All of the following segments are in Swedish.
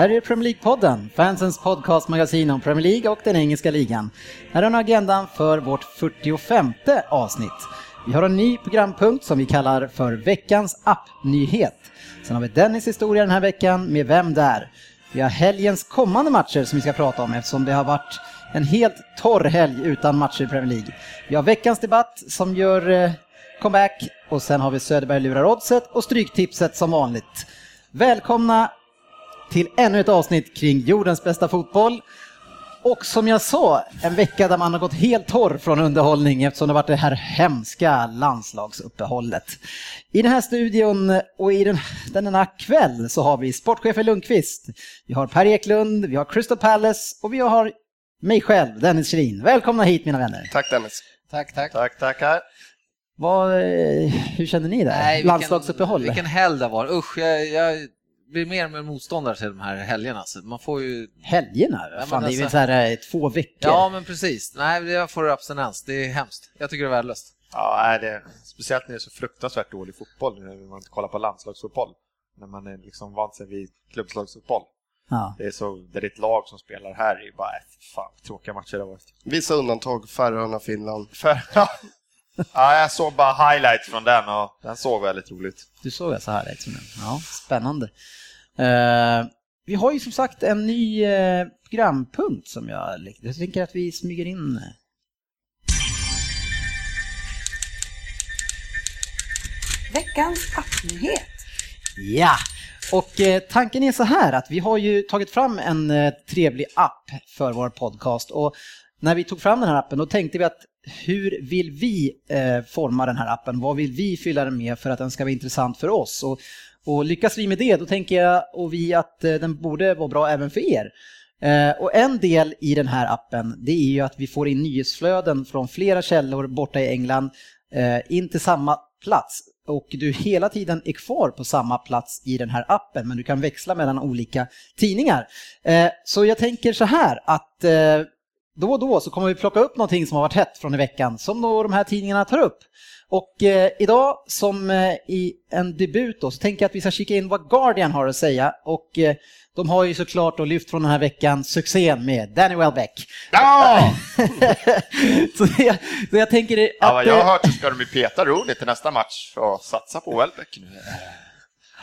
Här är Premier League-podden, fansens podcastmagasin om Premier League och den engelska ligan. Här har ni agendan för vårt 45 avsnitt. Vi har en ny programpunkt som vi kallar för veckans appnyhet. Sen har vi Dennis historia den här veckan med Vem där? Vi har helgens kommande matcher som vi ska prata om eftersom det har varit en helt torr helg utan matcher i Premier League. Vi har veckans debatt som gör eh, comeback och sen har vi Söderberg lurar oddset och stryktipset som vanligt. Välkomna till ännu ett avsnitt kring jordens bästa fotboll. Och som jag sa, en vecka där man har gått helt torr från underhållning eftersom det varit det här hemska landslagsuppehållet. I den här studion och i den, denna kväll så har vi sportchefen Lundqvist, vi har Per Eklund, vi har Crystal Palace och vi har mig själv, Dennis Kjellin. Välkomna hit mina vänner. Tack Dennis. Tack, tack. Tack, tackar. Vad, eh, hur känner ni där? Nej, vilken- Landslagsuppehåll? Vilken helg det var. Usch, jag, jag blir mer och mer motståndare till de här helgerna. Så man får ju... Helgerna? Fan, det är väl alltså- så här eh, två veckor? Ja, men precis. Nej, jag får abstinens. Det är hemskt. Jag tycker det är värdelöst. Ja, det, speciellt när det är så fruktansvärt dålig fotboll, när man kollar på landslagsfotboll. När man är liksom vant sig vid klubbslagsfotboll. Ja. Det är så, det är ett lag som spelar här, det är bara, äh, fan tråkiga matcher det har varit. Vissa undantag, Färöarna, Finland. Ja. Ja, jag såg bara highlights från den och den såg väldigt roligt. Du såg alltså här liksom. Ja, spännande. Eh, vi har ju som sagt en ny eh, programpunkt som jag, jag tänker att vi smyger in. eh. Veckans appnyhet. Ja, och eh, tanken är så här att vi har ju tagit fram en eh, trevlig app för vår podcast och när vi tog fram den här appen då tänkte vi att hur vill vi eh, forma den här appen? Vad vill vi fylla den med för att den ska vara intressant för oss? Och, och lyckas vi med det, då tänker jag och vi att eh, den borde vara bra även för er. Eh, och en del i den här appen, det är ju att vi får in nyhetsflöden från flera källor borta i England eh, in till samma plats och du hela tiden är kvar på samma plats i den här appen men du kan växla mellan olika tidningar. Eh, så jag tänker så här att eh, då och då så kommer vi plocka upp någonting som har varit hett från i veckan som då de här tidningarna tar upp. Och eh, idag som eh, i en debut då så tänker jag att vi ska kika in vad Guardian har att säga och eh, de har ju såklart då lyft från den här veckan succén med Danny Welbeck. Ja! så, jag, så jag tänker att... ja vad jag eh, har hört så ska de ju peta Rooney till nästa match och satsa på Welbeck nu.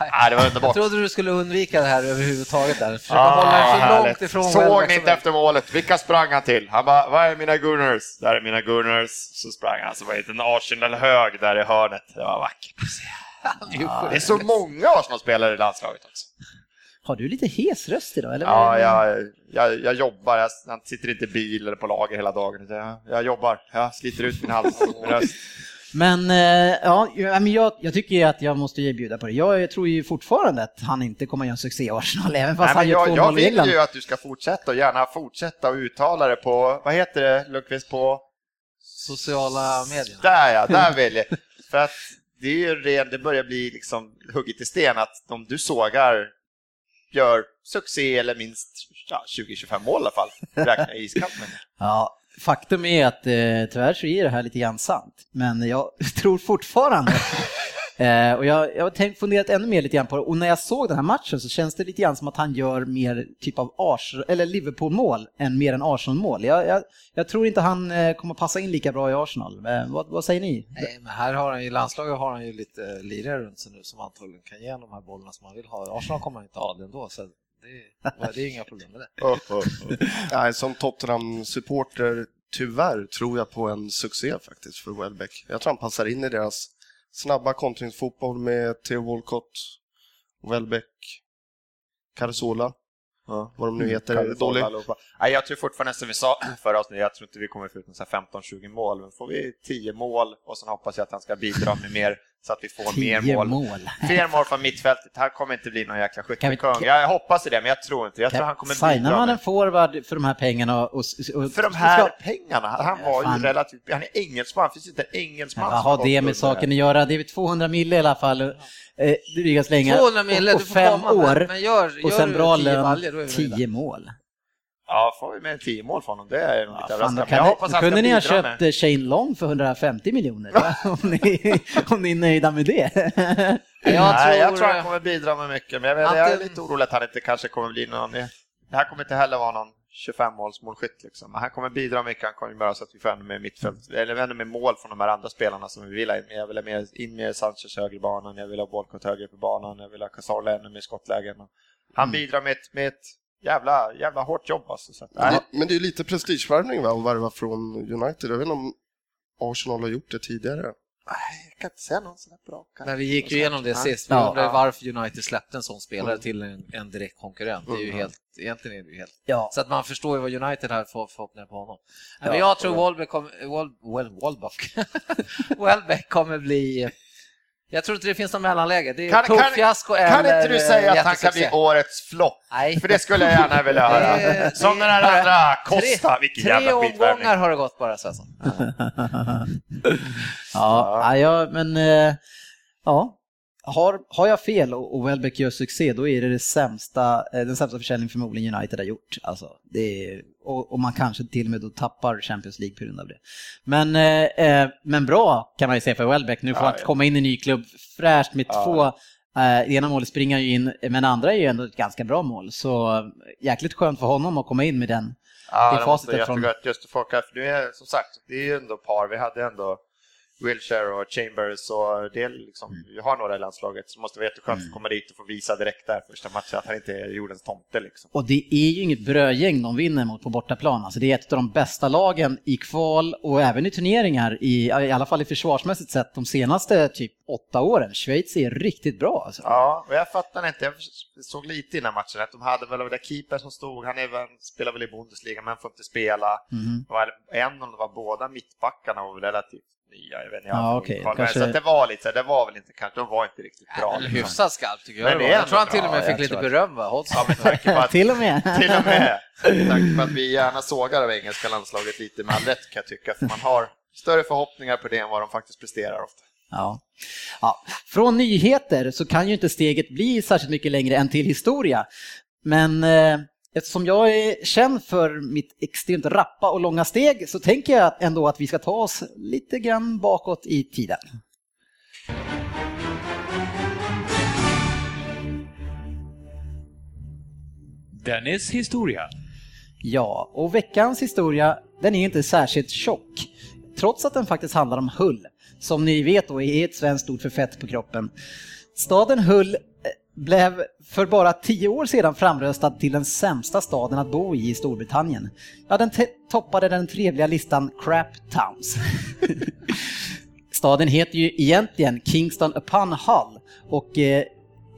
Nej, det var Jag underbart. trodde du skulle undvika det här överhuvudtaget där. Försöka Ah, hålla dig så härligt. långt ifrån Såg ni inte efter målet? Vilka sprang han till? Han bara, vad är mina Gunners? Där är mina Gunners. Så sprang han, så var det en Arsenal-hög där i hörnet. Det var vackert. möjligt. Det är så många Arsenal-spelare i landslaget också. Har du lite hes röst idag? Eller? Ja, jag, jag, jag jobbar. Jag, jag sitter inte i bil eller på lager hela dagen. Jag, jag jobbar. Jag sliter ut min hals min röst. Men, eh, ja, jag, jag tycker ju att jag måste ju bjuda på det. Jag tror ju fortfarande att han inte kommer att göra succé i Arsenal, även fast Nej, han men gör jag, två jag mål i vill England. ju att du ska fortsätta och gärna fortsätta och uttala det på, vad heter det Lundqvist, på Sociala medier. Där ja, där vill jag. För att det är ju ren, det börjar bli liksom hugget i sten att de du sågar gör succé eller minst ja, 20-25 mål i alla fall. Räkna i iskallt men. Ja, faktum är att eh, tyvärr så är det här lite grann sant. Men jag tror fortfarande Eh, och jag, jag har tänkt funderat ännu mer lite grann på det och när jag såg den här matchen så känns det lite grann som att han gör mer typ av Ars eller Liverpool-mål än mer än Arsenal-mål. Jag, jag, jag tror inte han eh, kommer passa in lika bra i Arsenal. Eh, vad, vad säger ni? Nej, men här har han ju, landslaget har han ju lite eh, lirare runt sig nu som antagligen kan ge de här bollarna som han vill ha. Arsenal kommer han inte ha det ändå, så det, det är inga problem med det. Oh, oh, oh. Nej, som Tottenham-supporter, tyvärr tror jag på en succé faktiskt för Welbeck. Jag tror han passar in i deras snabba kontringsfotboll med Theo Walcott, Welbeck, Carasola, Ja. vad de nu Mm, heter. Dålig. Nej, jag tror fortfarande som vi sa förra avsnittet, jag tror inte vi kommer få ut någon så här 15-20 mål, men får vi 10 mål och sen hoppas jag att han ska bidra med mer så att vi får mer mål. mål. Fler mål från mittfältet. Han kommer inte bli någon jäkla vi- skyttekung. Jag hoppas det, men jag tror inte Jag tror han kommer Signar bidra man med. en forward för de här pengarna och... och, och För de här ska- pengarna, han var Fan. ju relativt... Han är engelsman, det finns inte en engelsman Vad som har det med saken att göra? Det är väl 200 mille i alla fall. Eh, dryga slängar. 200 mille, och, och du får fem komma, år. men, gör, och sen bra 10 lön, baljor, då är vi nöjda. 10 mål. Ja, får vi med 10 mål från honom, det är nog lite överraskande. Jag ni, hoppas han kunde ni ha köpt med. eh, Shane Long för 150 miljoner om, ni, om ni är nöjda med det. Jag Nej, jag tror- tror han kommer bidra med mycket, men jag, vet, jag är lite orolig att han inte kanske kommer bli någon... Det här kommer inte heller vara någon 25-målsmålskytt liksom. Men han kommer bidra mycket, han kommer göra så att vi får ännu mer mittfält, eller ännu mer mål från de här andra spelarna som vi vill ha in. Jag vill ha mer, in mer Sanchez högre banan, jag vill ha Bolcott högre i banan, jag vill ha Cazorla ännu mer skottlägen. Han bidrar med ett, med ett jävla, jävla hårt jobb alltså. Så att, Men nej. det, men det är ju lite prestigevärvning va, att värva från United. Jag vet inte om Arsenal har gjort det tidigare. Jag kan inte säga någon sån här bra. Men vi gick ju igenom det Ja. sist. Vi Ja. undrade varför United släppte en sån spelare Mm. till en, en direkt konkurrent. Det är ju Mm. helt, egentligen är det ju helt... Ja. Så att man förstår ju vad United har för förhoppningar på honom. Men Ja. jag tror Welbeck kommer... Wal, well, Walbeck. Kommer bli... Jag tror inte det finns någon mellanläge. Det är Kan- kan- tuppfiasko eller Kan inte du säga att han kan bli årets flopp? Nej. För det skulle jag gärna vilja höra. Det- Som den här andra Costa, tre- vilken Tre jävla skitvärvning. omgångar har det gått bara Svensson. ja, ja, men eh, ja. Har, har jag fel och, och Welbeck gör succé, då är det, det sämsta, eh, den sämsta försäljning förmodligen United har gjort. Alltså, är, och, och man kanske till och med då tappar Champions League på grund av det. Men, eh, eh, men bra kan man ju säga för Welbeck. Nu får Ja, han ja. komma in i en ny klubb fräscht med Ja. två Eh, ena målet springer han ju in, men andra är ju ändå ett ganska bra mål. Så eh, jäkligt skönt för honom att komma in med den. Ja, Det det måste från- just för folk här, för nu är som sagt, det är ju ändå par. Vi hade ändå Wilshire och Chambers och det liksom, Mm. vi har några i landslaget så det måste vara jätteskönt att komma dit och få visa direkt där första matchen att han inte är jordens tomte liksom. Och det är ju inget brödgäng de vinner mot på bortaplan. Alltså det är ett av de bästa lagen i kval och även i turneringar, i, i alla fall i försvarsmässigt sett, de senaste typ åtta åren. Schweiz är riktigt bra. Alltså. Ja, och jag fattar inte, jag såg lite innan matchen att de hade väl den där keepern som stod, han väl, spelar väl i Bundesliga men får inte spela. Mhm. Det var en om det var båda mittbackarna var väl relativt nya, jag vet inte. jag Ja, har okej, inte koll. kanske- Men Så att det var lite så här, det var väl inte kanske, de var inte riktigt bra. Liksom. hyfsat skarpt tycker Men jag. det det var. Jag tror han till och med fick lite beröm va? Ja, att Till och med. Till och med. Med tanke på att vi gärna sågar av engelska landslaget lite med all rätt kan jag tycka. För man har större förhoppningar på det än vad de faktiskt presterar ofta. Ja. Ja. Från nyheter så kan ju inte steget bli särskilt mycket längre än till historia. Men eh, eftersom jag är känd för mitt extremt rappa och långa steg så tänker jag ändå att vi ska ta oss lite grann bakåt i tiden. Dennis historia. Ja, och veckans historia den är inte särskilt tjock. Trots att den faktiskt handlar om Hull, som ni vet då är ett svenskt ord för fett på kroppen. Staden Hull blev för bara tio år sedan framröstad till den sämsta staden att bo i i Storbritannien. Ja, den toppade den trevliga listan Crap Towns. Staden heter ju egentligen Kingston upon Hull och eh,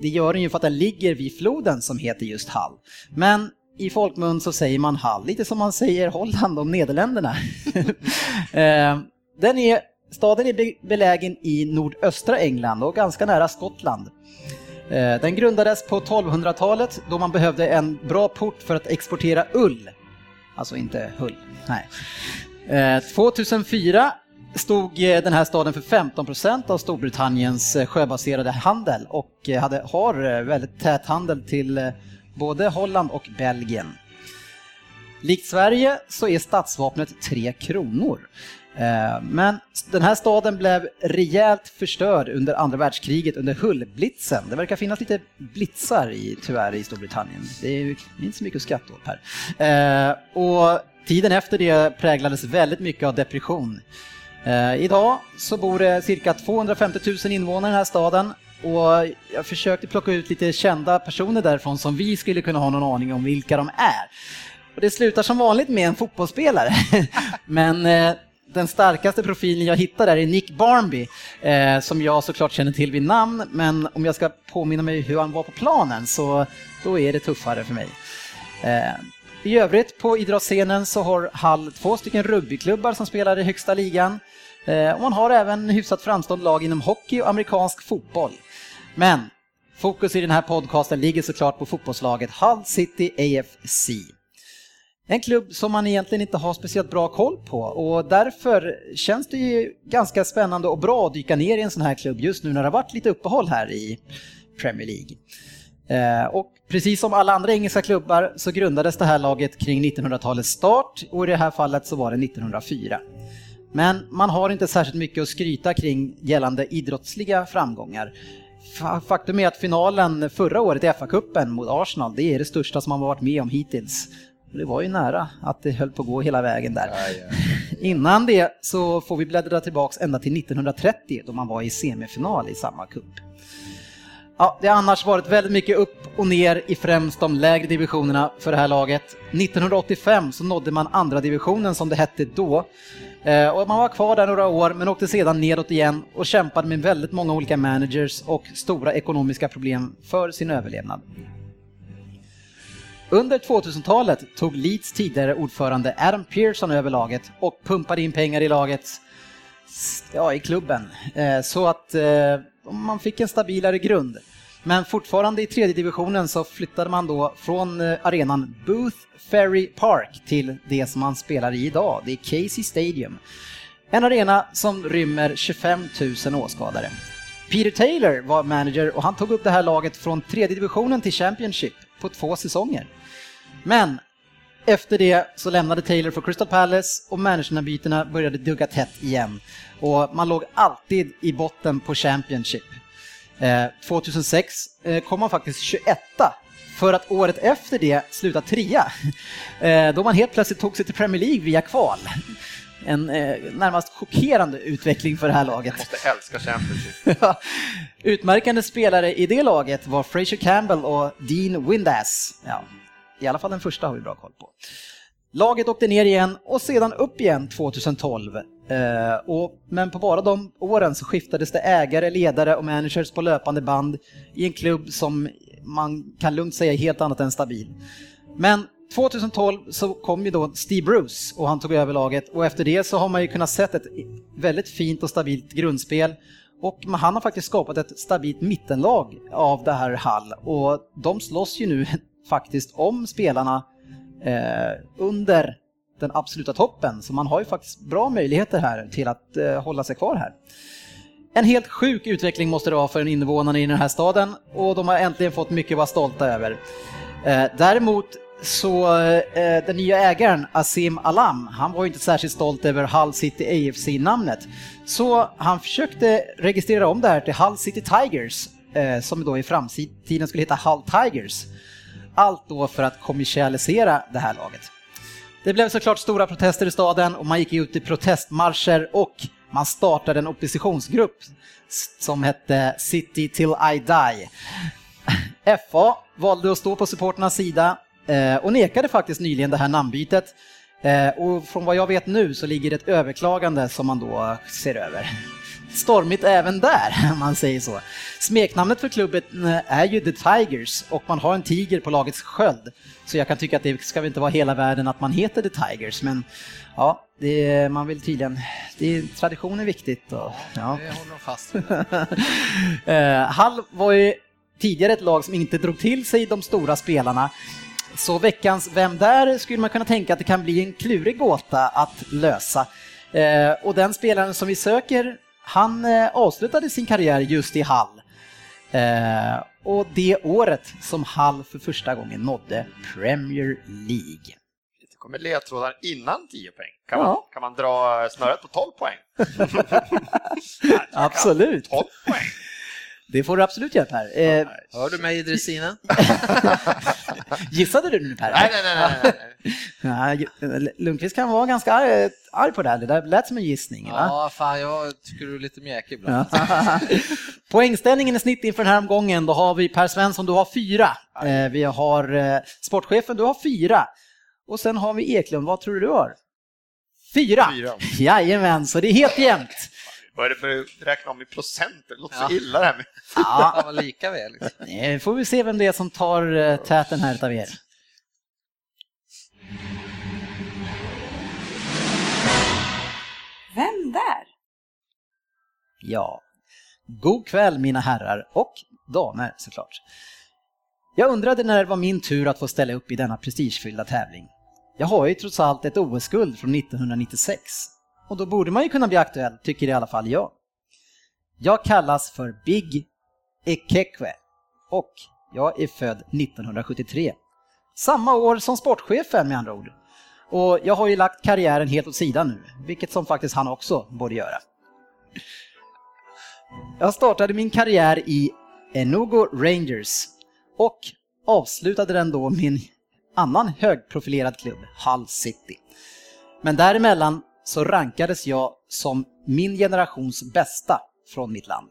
det gör den ju för att den ligger vid floden som heter just Hull. Men i folkmun så säger man Hull, lite som man säger Holland om Nederländerna. eh, den är, staden är belägen i nordöstra England och ganska nära Skottland. Eh, den grundades på 1200-talet då man behövde en bra port för att exportera ull. Alltså inte Hull, nej. Eh, 2004 stod eh, den här staden för 15% av Storbritanniens sjöbaserade handel och hade, har väldigt tät handel till både Holland och Belgien. Likt Sverige så är stadsvapnet tre kronor. Eh, men den här staden blev rejält förstörd under andra världskriget under Hullblitzen. Det verkar finnas lite blitzar i, tyvärr i Storbritannien. Det är inte så mycket att skratta åt här. Eh, och tiden efter det präglades väldigt mycket av depression. Eh, idag så bor det cirka 250 000 invånare i den här staden och jag försökte plocka ut lite kända personer därifrån som vi skulle kunna ha någon aning om vilka de är. Och det slutar som vanligt med en fotbollsspelare. Men den starkaste profilen jag hittar där är Nick Barnby, eh, som jag såklart känner till vid namn, men om jag ska påminna mig hur han var på planen så då är det tuffare för mig. Eh, I övrigt på idrottsscenen så har Hall två stycken rugbyklubbar som spelar i högsta ligan. Eh, och man har även hyfsat framstående lag inom hockey och amerikansk fotboll. Men fokus i den här podcasten ligger såklart på fotbollslaget Hull City AFC. En klubb som man egentligen inte har speciellt bra koll på och därför känns det ju ganska spännande och bra att dyka ner i en sån här klubb just nu när det har varit lite uppehåll här i Premier League. Eh, och precis som alla andra engelska klubbar så grundades det här laget kring 1900-talets start och i det här fallet så var det 1904. Men man har inte särskilt mycket att skryta kring gällande idrottsliga framgångar. Faktum är att finalen förra året i FA-cupen mot Arsenal, det är det största som man varit med om hittills. Det var ju nära att det höll på att gå hela vägen där. Innan det så får vi bläddra tillbaks ända till 1930 då man var i semifinal i samma cup. Ja, det har annars varit väldigt mycket upp och ner i främst de lägre divisionerna för det här laget. 1985 så nådde man andra divisionen som det hette då. Eh, och man var kvar där några år men åkte sedan nedåt igen och kämpade med väldigt många olika managers och stora ekonomiska problem för sin överlevnad. Under 2000-talet tog Leeds tidigare ordförande Adam Pearson över laget och pumpade in pengar i laget, ja i klubben, eh, så att eh, man fick en stabilare grund. Men fortfarande i tredje divisionen så flyttade man då från eh, arenan Booth Ferry Park till det som man spelar i idag, det är Casey Stadium. En arena som rymmer 25 000 åskådare. Peter Taylor var manager och han tog upp det här laget från tredje divisionen till Championship på två säsonger. Men efter det så lämnade Taylor för Crystal Palace och managerbytena började dugga tätt igen. Och man låg alltid i botten på Championship. 2006 eh, eh, kom man faktiskt 21 för att året efter det sluta trea. Eh, då man helt plötsligt tog sig till Premier League via kval. En närmast chockerande utveckling för det här laget. Jag måste älska Championship. Utmärkande spelare i det laget var Fraser Campbell och Dean Windass. Ja, i alla fall den första har vi bra koll på. Laget åkte ner igen och sedan upp igen 2012. Eh, och, men på bara de åren så skiftades det ägare, ledare och managers på löpande band i en klubb som man kan lugnt säga är helt annat än stabil. Men 2012 så kom ju då Steve Bruce och han tog över laget och efter det så har man ju kunnat sett ett väldigt fint och stabilt grundspel och han har faktiskt skapat ett stabilt mittenlag av det här Hall och de slåss ju nu faktiskt om spelarna eh, under den absoluta toppen. Så man har ju faktiskt bra möjligheter här till att eh, hålla sig kvar här. En helt sjuk utveckling måste det vara för en invånarna i den här staden och de har äntligen fått mycket att vara stolta över. Eh, däremot så eh, den nya ägaren Asim Alam, han var ju inte särskilt stolt över Hull City AFC-namnet. Så han försökte registrera om det här till Hull City Tigers, eh, som då i framtiden skulle heta Hull Tigers. Allt då för att kommersialisera det här laget. Det blev såklart stora protester i staden och man gick ut i protestmarscher och man startade en oppositionsgrupp som hette City till I Die. FA valde att stå på supporternas sida eh, och nekade faktiskt nyligen det här namnbytet. Eh, och från vad jag vet nu så ligger det ett överklagande som man då ser över stormigt även där, om man säger så. Smeknamnet för klubben eh, är ju The Tigers och man har en tiger på lagets sköld. Så jag kan tycka att det ska väl inte vara hela världen att man heter The Tigers, men ja, det, man vill tydligen, det är, tradition är viktigt. Och, ja. Det håller de fast vid. Eh, Hall var ju tidigare ett lag som inte drog till sig de stora spelarna. Så veckans Vem där skulle man kunna tänka att det kan bli en klurig gåta att lösa. Eh, och den spelaren som vi söker han eh, avslutade sin karriär just i Hall. Eh, och det året som Hall för första gången nådde Premier League. Det kommer ledtrådar innan 10 poäng. Kan, ja. man, kan man dra snöret på 12 poäng? Absolut. 12 poäng. Det får du absolut göra Per. Eh, Hör du mig i dressinen? Gissade du nu Per? Nej, nej, nej. nej. Lundqvist kan vara ganska arg, arg på det här, det där lät som en gissning. Va? Ja, fan jag tycker du är lite mjäkig ibland. Poängställningen i snitt inför den här omgången, då har vi Per Svensson, du har fyra. Eh, vi har eh, sportchefen, du har fyra. Och sen har vi Eklund, vad tror du du har? Fyra! Fyra. Jajamän, så det är helt jämnt. Vad är det för att räkna om i procent? Det låter ja. så illa det här med. Ja, var lika väl. Liksom. Nu får vi se vem det är som tar eh, täten här utav er. Vem där? Ja, god kväll mina herrar och damer såklart. Jag undrade när det var min tur att få ställa upp i denna prestigefyllda tävling. Jag har ju trots allt ett OS-guld från 1996 och då borde man ju kunna bli aktuell, tycker i alla fall jag. Jag kallas för Big Ekekwe och jag är född 1973. Samma år som sportchefen med andra ord. Och jag har ju lagt karriären helt åt sidan nu, vilket som faktiskt han också borde göra. Jag startade min karriär i Enugu Rangers och avslutade den då med en annan högprofilerad klubb, Hull City. Men däremellan så rankades jag som min generations bästa från mitt land.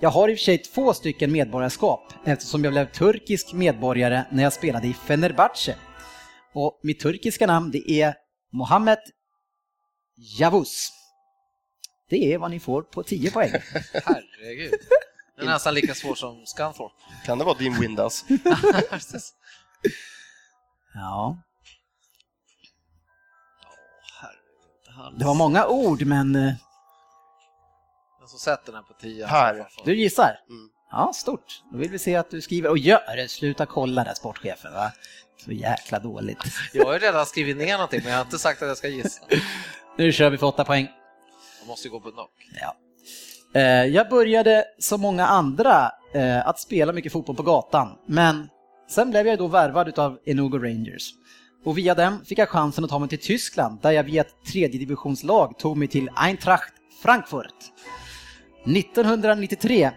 Jag har i och för sig två stycken medborgarskap eftersom jag blev turkisk medborgare när jag spelade i Fenerbahce. Och mitt turkiska namn det är Mohammed Yavuz. Det är vad ni får på 10 poäng. Herregud. Det är nästan lika svårt som Scunthorpe. Kan det vara din Windows? Ja, Herregud. det var många ord men eh, Den som sätter den på 10. Här. du gissar? Mm. Ja, stort. Då vill vi se att du skriver. Och gör det, sluta kolla där sportchefen va. Så jäkla dåligt. Jag har ju redan skrivit ner någonting men jag har inte sagt att jag ska gissa. Nu kör vi för 8 poäng. Jag måste ju gå på knock. Ja. Eh, Jag började som många andra eh, att spela mycket fotboll på gatan, men sen blev jag då värvad av Enugu Rangers. Och via dem fick jag chansen att ta mig till Tyskland där jag via ett tredje divisionslag tog mig till Eintracht Frankfurt. 1993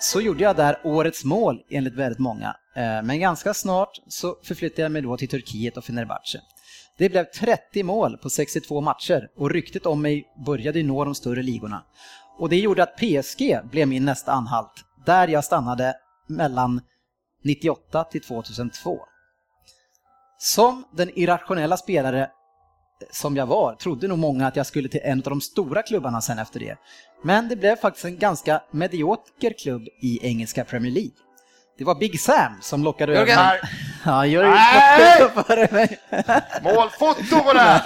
så gjorde jag där årets mål enligt väldigt många, eh, men ganska snart så förflyttade jag mig då till Turkiet och Fenerbahce. Det blev 30 mål på 62 matcher och ryktet om mig började nå de större ligorna. Och det gjorde att PSG blev min nästa anhalt, där jag stannade mellan 98 till 2002. Som den irrationella spelare som jag var trodde nog många att jag skulle till en av de stora klubbarna sen efter det. Men det blev faktiskt en ganska medioker klubb i engelska Premier League. Det var Big Sam som lockade över mig. Ja, foto före mig. Målfoto på det!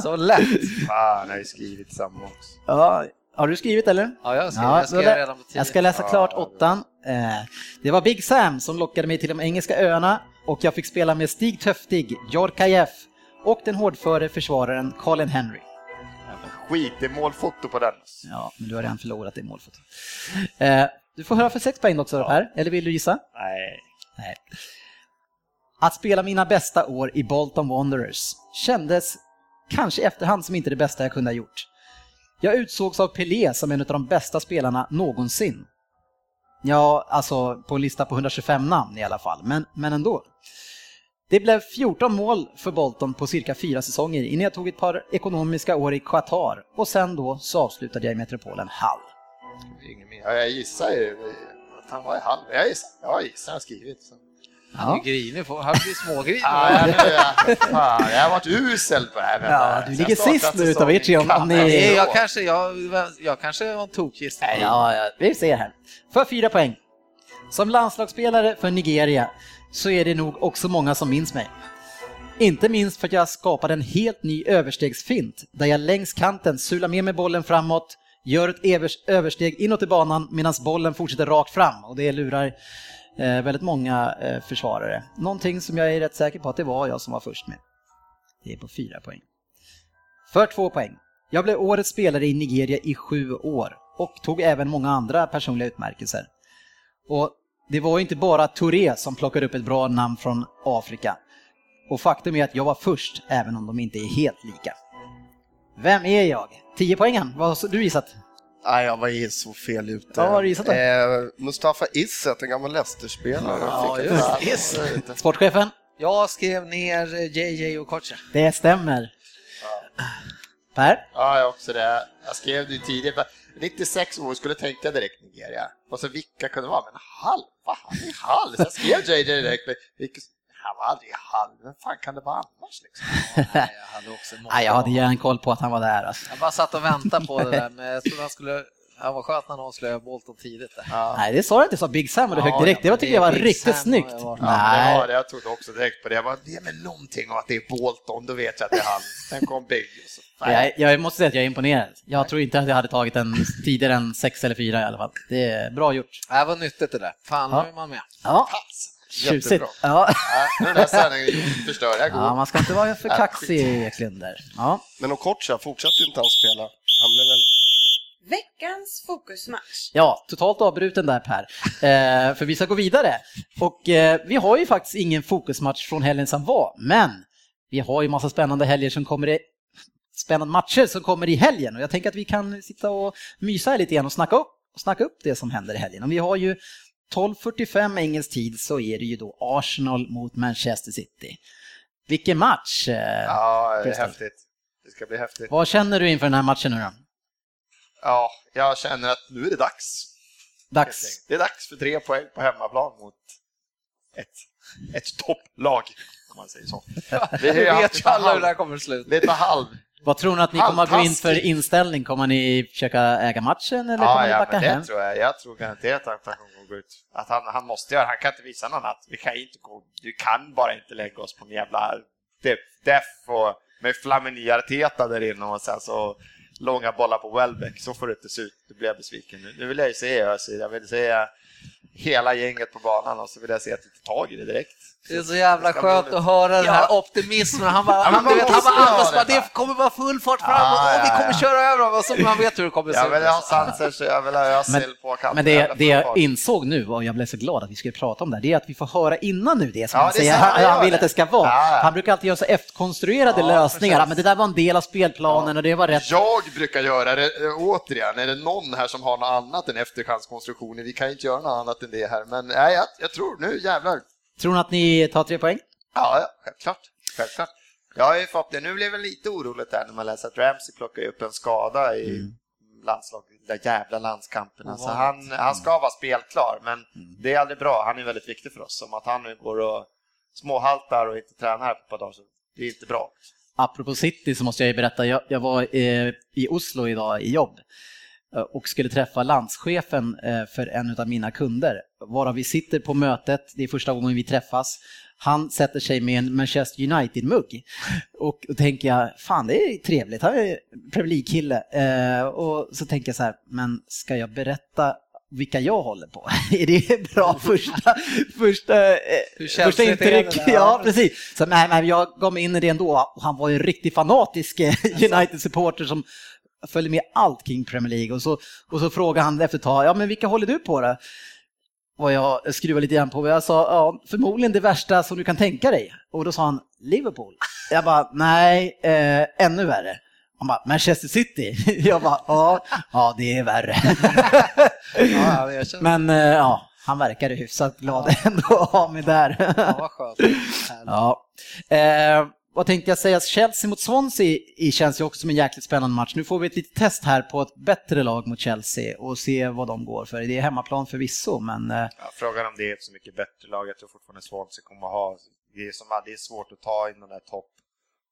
Så lätt! Fan, jag har ju skrivit samma också. Ja, har du skrivit eller? Ja, jag skrev, Ja, jag skrev redan på 10. Jag ska läsa klart åttan. Eh, Det var Big Sam som lockade mig till de engelska öarna och jag fick spela med Stig Töftig, Jorkajeff och den hårdföre försvararen Colin Henry. Skit, det är målfoto på den. Ja, men du har redan förlorat det målfotot. Eh, Du får höra för sex poäng också Per, eller vill du gissa? Nej. Nej. Att spela mina bästa år i Bolton Wanderers kändes kanske i efterhand som inte det bästa jag kunde ha gjort. Jag utsågs av Pelé som en av de bästa spelarna någonsin. Ja, alltså på en lista på 125 namn i alla fall, men, men ändå. Det blev 14 mål för Bolton på cirka fyra säsonger innan jag tog ett par ekonomiska år i Qatar och sen då så avslutade jag i metropolen Hall. Ingen mer. Ja, jag gissar ju att han var i Hall. Jag gissar, jag gissar jag har skrivit. Så. Ju grinig, får- han blir smågrinig. Ja, jag, fan, jag har varit usel på det här. Ja, du Sen ligger sist nu utav er tre om- om ni- Kan Nej, jag kanske, jag, jag kanske var en tokgissning. Ja, ja, vi ser här. För fyra poäng. Som landslagsspelare för Nigeria så är det nog också många som minns mig. Inte minst för att jag skapade en helt ny överstegsfint där jag längs kanten sular med mig bollen framåt, gör ett övers- översteg inåt i banan medan bollen fortsätter rakt fram och det lurar eh, väldigt många eh, försvarare. Någonting som jag är rätt säker på att det var jag som var först med. Det är på fyra poäng. För två poäng. Jag blev årets spelare i Nigeria i sju år och tog även många andra personliga utmärkelser. Och det var ju inte bara Touré som plockade upp ett bra namn från Afrika. Och faktum är att jag var först, även om de inte är helt lika. Vem är jag? 10 poängen, vad har du gissat? Nej, jag var ju så fel ute. Ja, har du gissat då? Eh, Mustafa Isset, en gammal Leicester-spelare. Ja, just. Sportchefen? Jag skrev ner eh, JJ och Kocha. Det stämmer. Per? Ja, jag också det. Jag skrev det tidigare. men 96 år skulle tänka direkt Nigeria. Och så vilka kunde det vara? Men är i Hall? Så jag skrev JJ direkt. Han var aldrig i Hall. Vem fan kan det vara annars liksom? Nej, jag hade också Nej, jag hade järnkoll på att han var där. Alltså. Jag bara satt och väntade på det där, men jag trodde han skulle Ja, vad skönt när någon avslöjar Bolton tidigt där. Ja. Nej, det sa jag inte, sa Big Sam och det Ja, högg direkt. det var, men tycker det jag var Big riktigt Sam snyggt. har ju varit- Ja, det Nej, var det. Jag trodde också direkt på det. Jag bara, det är med någonting om att det är Bolton, då vet jag att det är han. Sen kom Big. och Så, jag, jag måste säga att jag är imponerad. Jag tror inte att jag hade tagit en tidigare än sex eller fyra i alla fall. Det är bra gjort. Det var nyttigt det där. Fan, Ja. nu är man med. Ja, Jättebra. Tjusigt. Ja. Nej, nu den här sändningen förstör jag. ja, man ska inte vara för Ja, kaxig Eklund där. Ja. Men Okocha fortsatte inte han spela. Han blev väl... Veckans fokusmatch. Ja, totalt avbruten där Per. Eh, för vi ska gå vidare. Och eh, vi har ju faktiskt ingen fokusmatch från helgen som var, men vi har ju massa spännande helger som kommer i, spännande matcher som kommer i helgen och jag tänker att vi kan sitta och mysa lite grann och snacka upp, och snacka upp det som händer i helgen. Och vi har ju 12.45 engelsk tid så är det ju då Arsenal mot Manchester City. Vilken match! Eh, Ja, det är häftigt. Det ska bli häftigt. Vad känner du inför den här matchen nu då? Ja, jag känner att nu är det dags. Dags. Det är dags för tre poäng på hemmaplan mot ett, ett topplag, om man säger så. Vi vet ju alla hur det här kommer att sluta. Lite halv. Vad tror ni att ni kommer att gå in för inställning? Kommer ni försöka äga matchen eller kommer Ja, ni ja backa hem? tror jag. Jag tror garanterat att han kommer att gå ut. Att han, han måste göra, han kan inte visa något annat. Vi kan inte gå, du kan bara inte lägga oss på en jävla def, def och med Flamini Arteta där inne och sen så långa bollar på Welbeck. Så får det inte se ut. Då blir jag besviken. Nu, nu vill jag ju se Özil, jag vill se hela gänget på banan och så vill jag se att vi tar tag i det direkt. Det är så jävla skönt att höra den här Ja. optimismen. Han bara, han, vet, han bara andas bara, det, kommer vara full fart framåt Ja, och vi kommer köra över dem. Och så man vet hur det kommer se Jag ut. vill ha Sanchez, jag vill ha Özil på kanten. Men det, det jag insåg nu och jag blev så glad att vi skulle prata om det här, det är att vi får höra innan nu det som Ja, han säger han, han vill att det ska vara. Han brukar alltid göra så efterkonstruerade Ja, lösningar. Men det där var en del av spelplanen och det var rätt. Jag brukar göra det, eh, återigen, är det någon här som har något annat än efterhandskonstruktioner? Vi kan inte göra något annat än det här, men nej, jag, jag tror nu jävlar. Tror ni att ni tar tre poäng? Ja, ja, självklart. självklart. Jag har ju fått det, nu blev det lite oroligt där när man läser att Ramsey plockar upp en skada i Mm. landslag, de där jävla landskamperna. Så han, han ska vara spelklar, men Mm. det är aldrig bra. Han är väldigt viktig för oss. Som att han nu går och småhaltar och inte tränar på ett par dagar, så det är inte bra. Apropå City så måste jag ju berätta, jag, jag var eh, i Oslo idag i jobb eh, och skulle träffa landschefen eh, för en av mina kunder. Varav vi sitter på mötet, det är första gången vi träffas. Han sätter sig med en Manchester United-mugg. Och då tänker jag, fan det är trevligt, han är Premier League-kille. Eh, och så tänker jag så här, men ska jag berätta vilka jag håller på? är det bra första, första, eh, första intryck? Ja, precis. Så, nej, nej, jag gav mig in i det ändå och han var ju en riktigt fanatisk eh, United-supporter som följer med allt kring Premier League och så, och så frågade han efter ett tag, ja men vilka håller du på då? Och jag skruvade lite grann på och jag sa, ja förmodligen det värsta som du kan tänka dig. Och då sa han, Liverpool. Jag bara, nej, eh, ännu värre. Han bara, Manchester City. Jag bara, ja, ja det är värre. Ja, känner, Men eh, ja, han verkade hyfsat glad ändå att ha mig där. ja, vad skönt. Ja. Eh, vad tänkte jag säga? Chelsea mot Swansea i- känns ju också som en jäkligt spännande match. Nu får vi ett litet test här på ett bättre lag mot Chelsea och se vad de går för. Det är hemmaplan förvisso, men eh, Ja, frågan om det är ett så mycket bättre lag. Jag tror fortfarande Swansea kommer att ha... Det är, som, det är svårt att ta in de där topp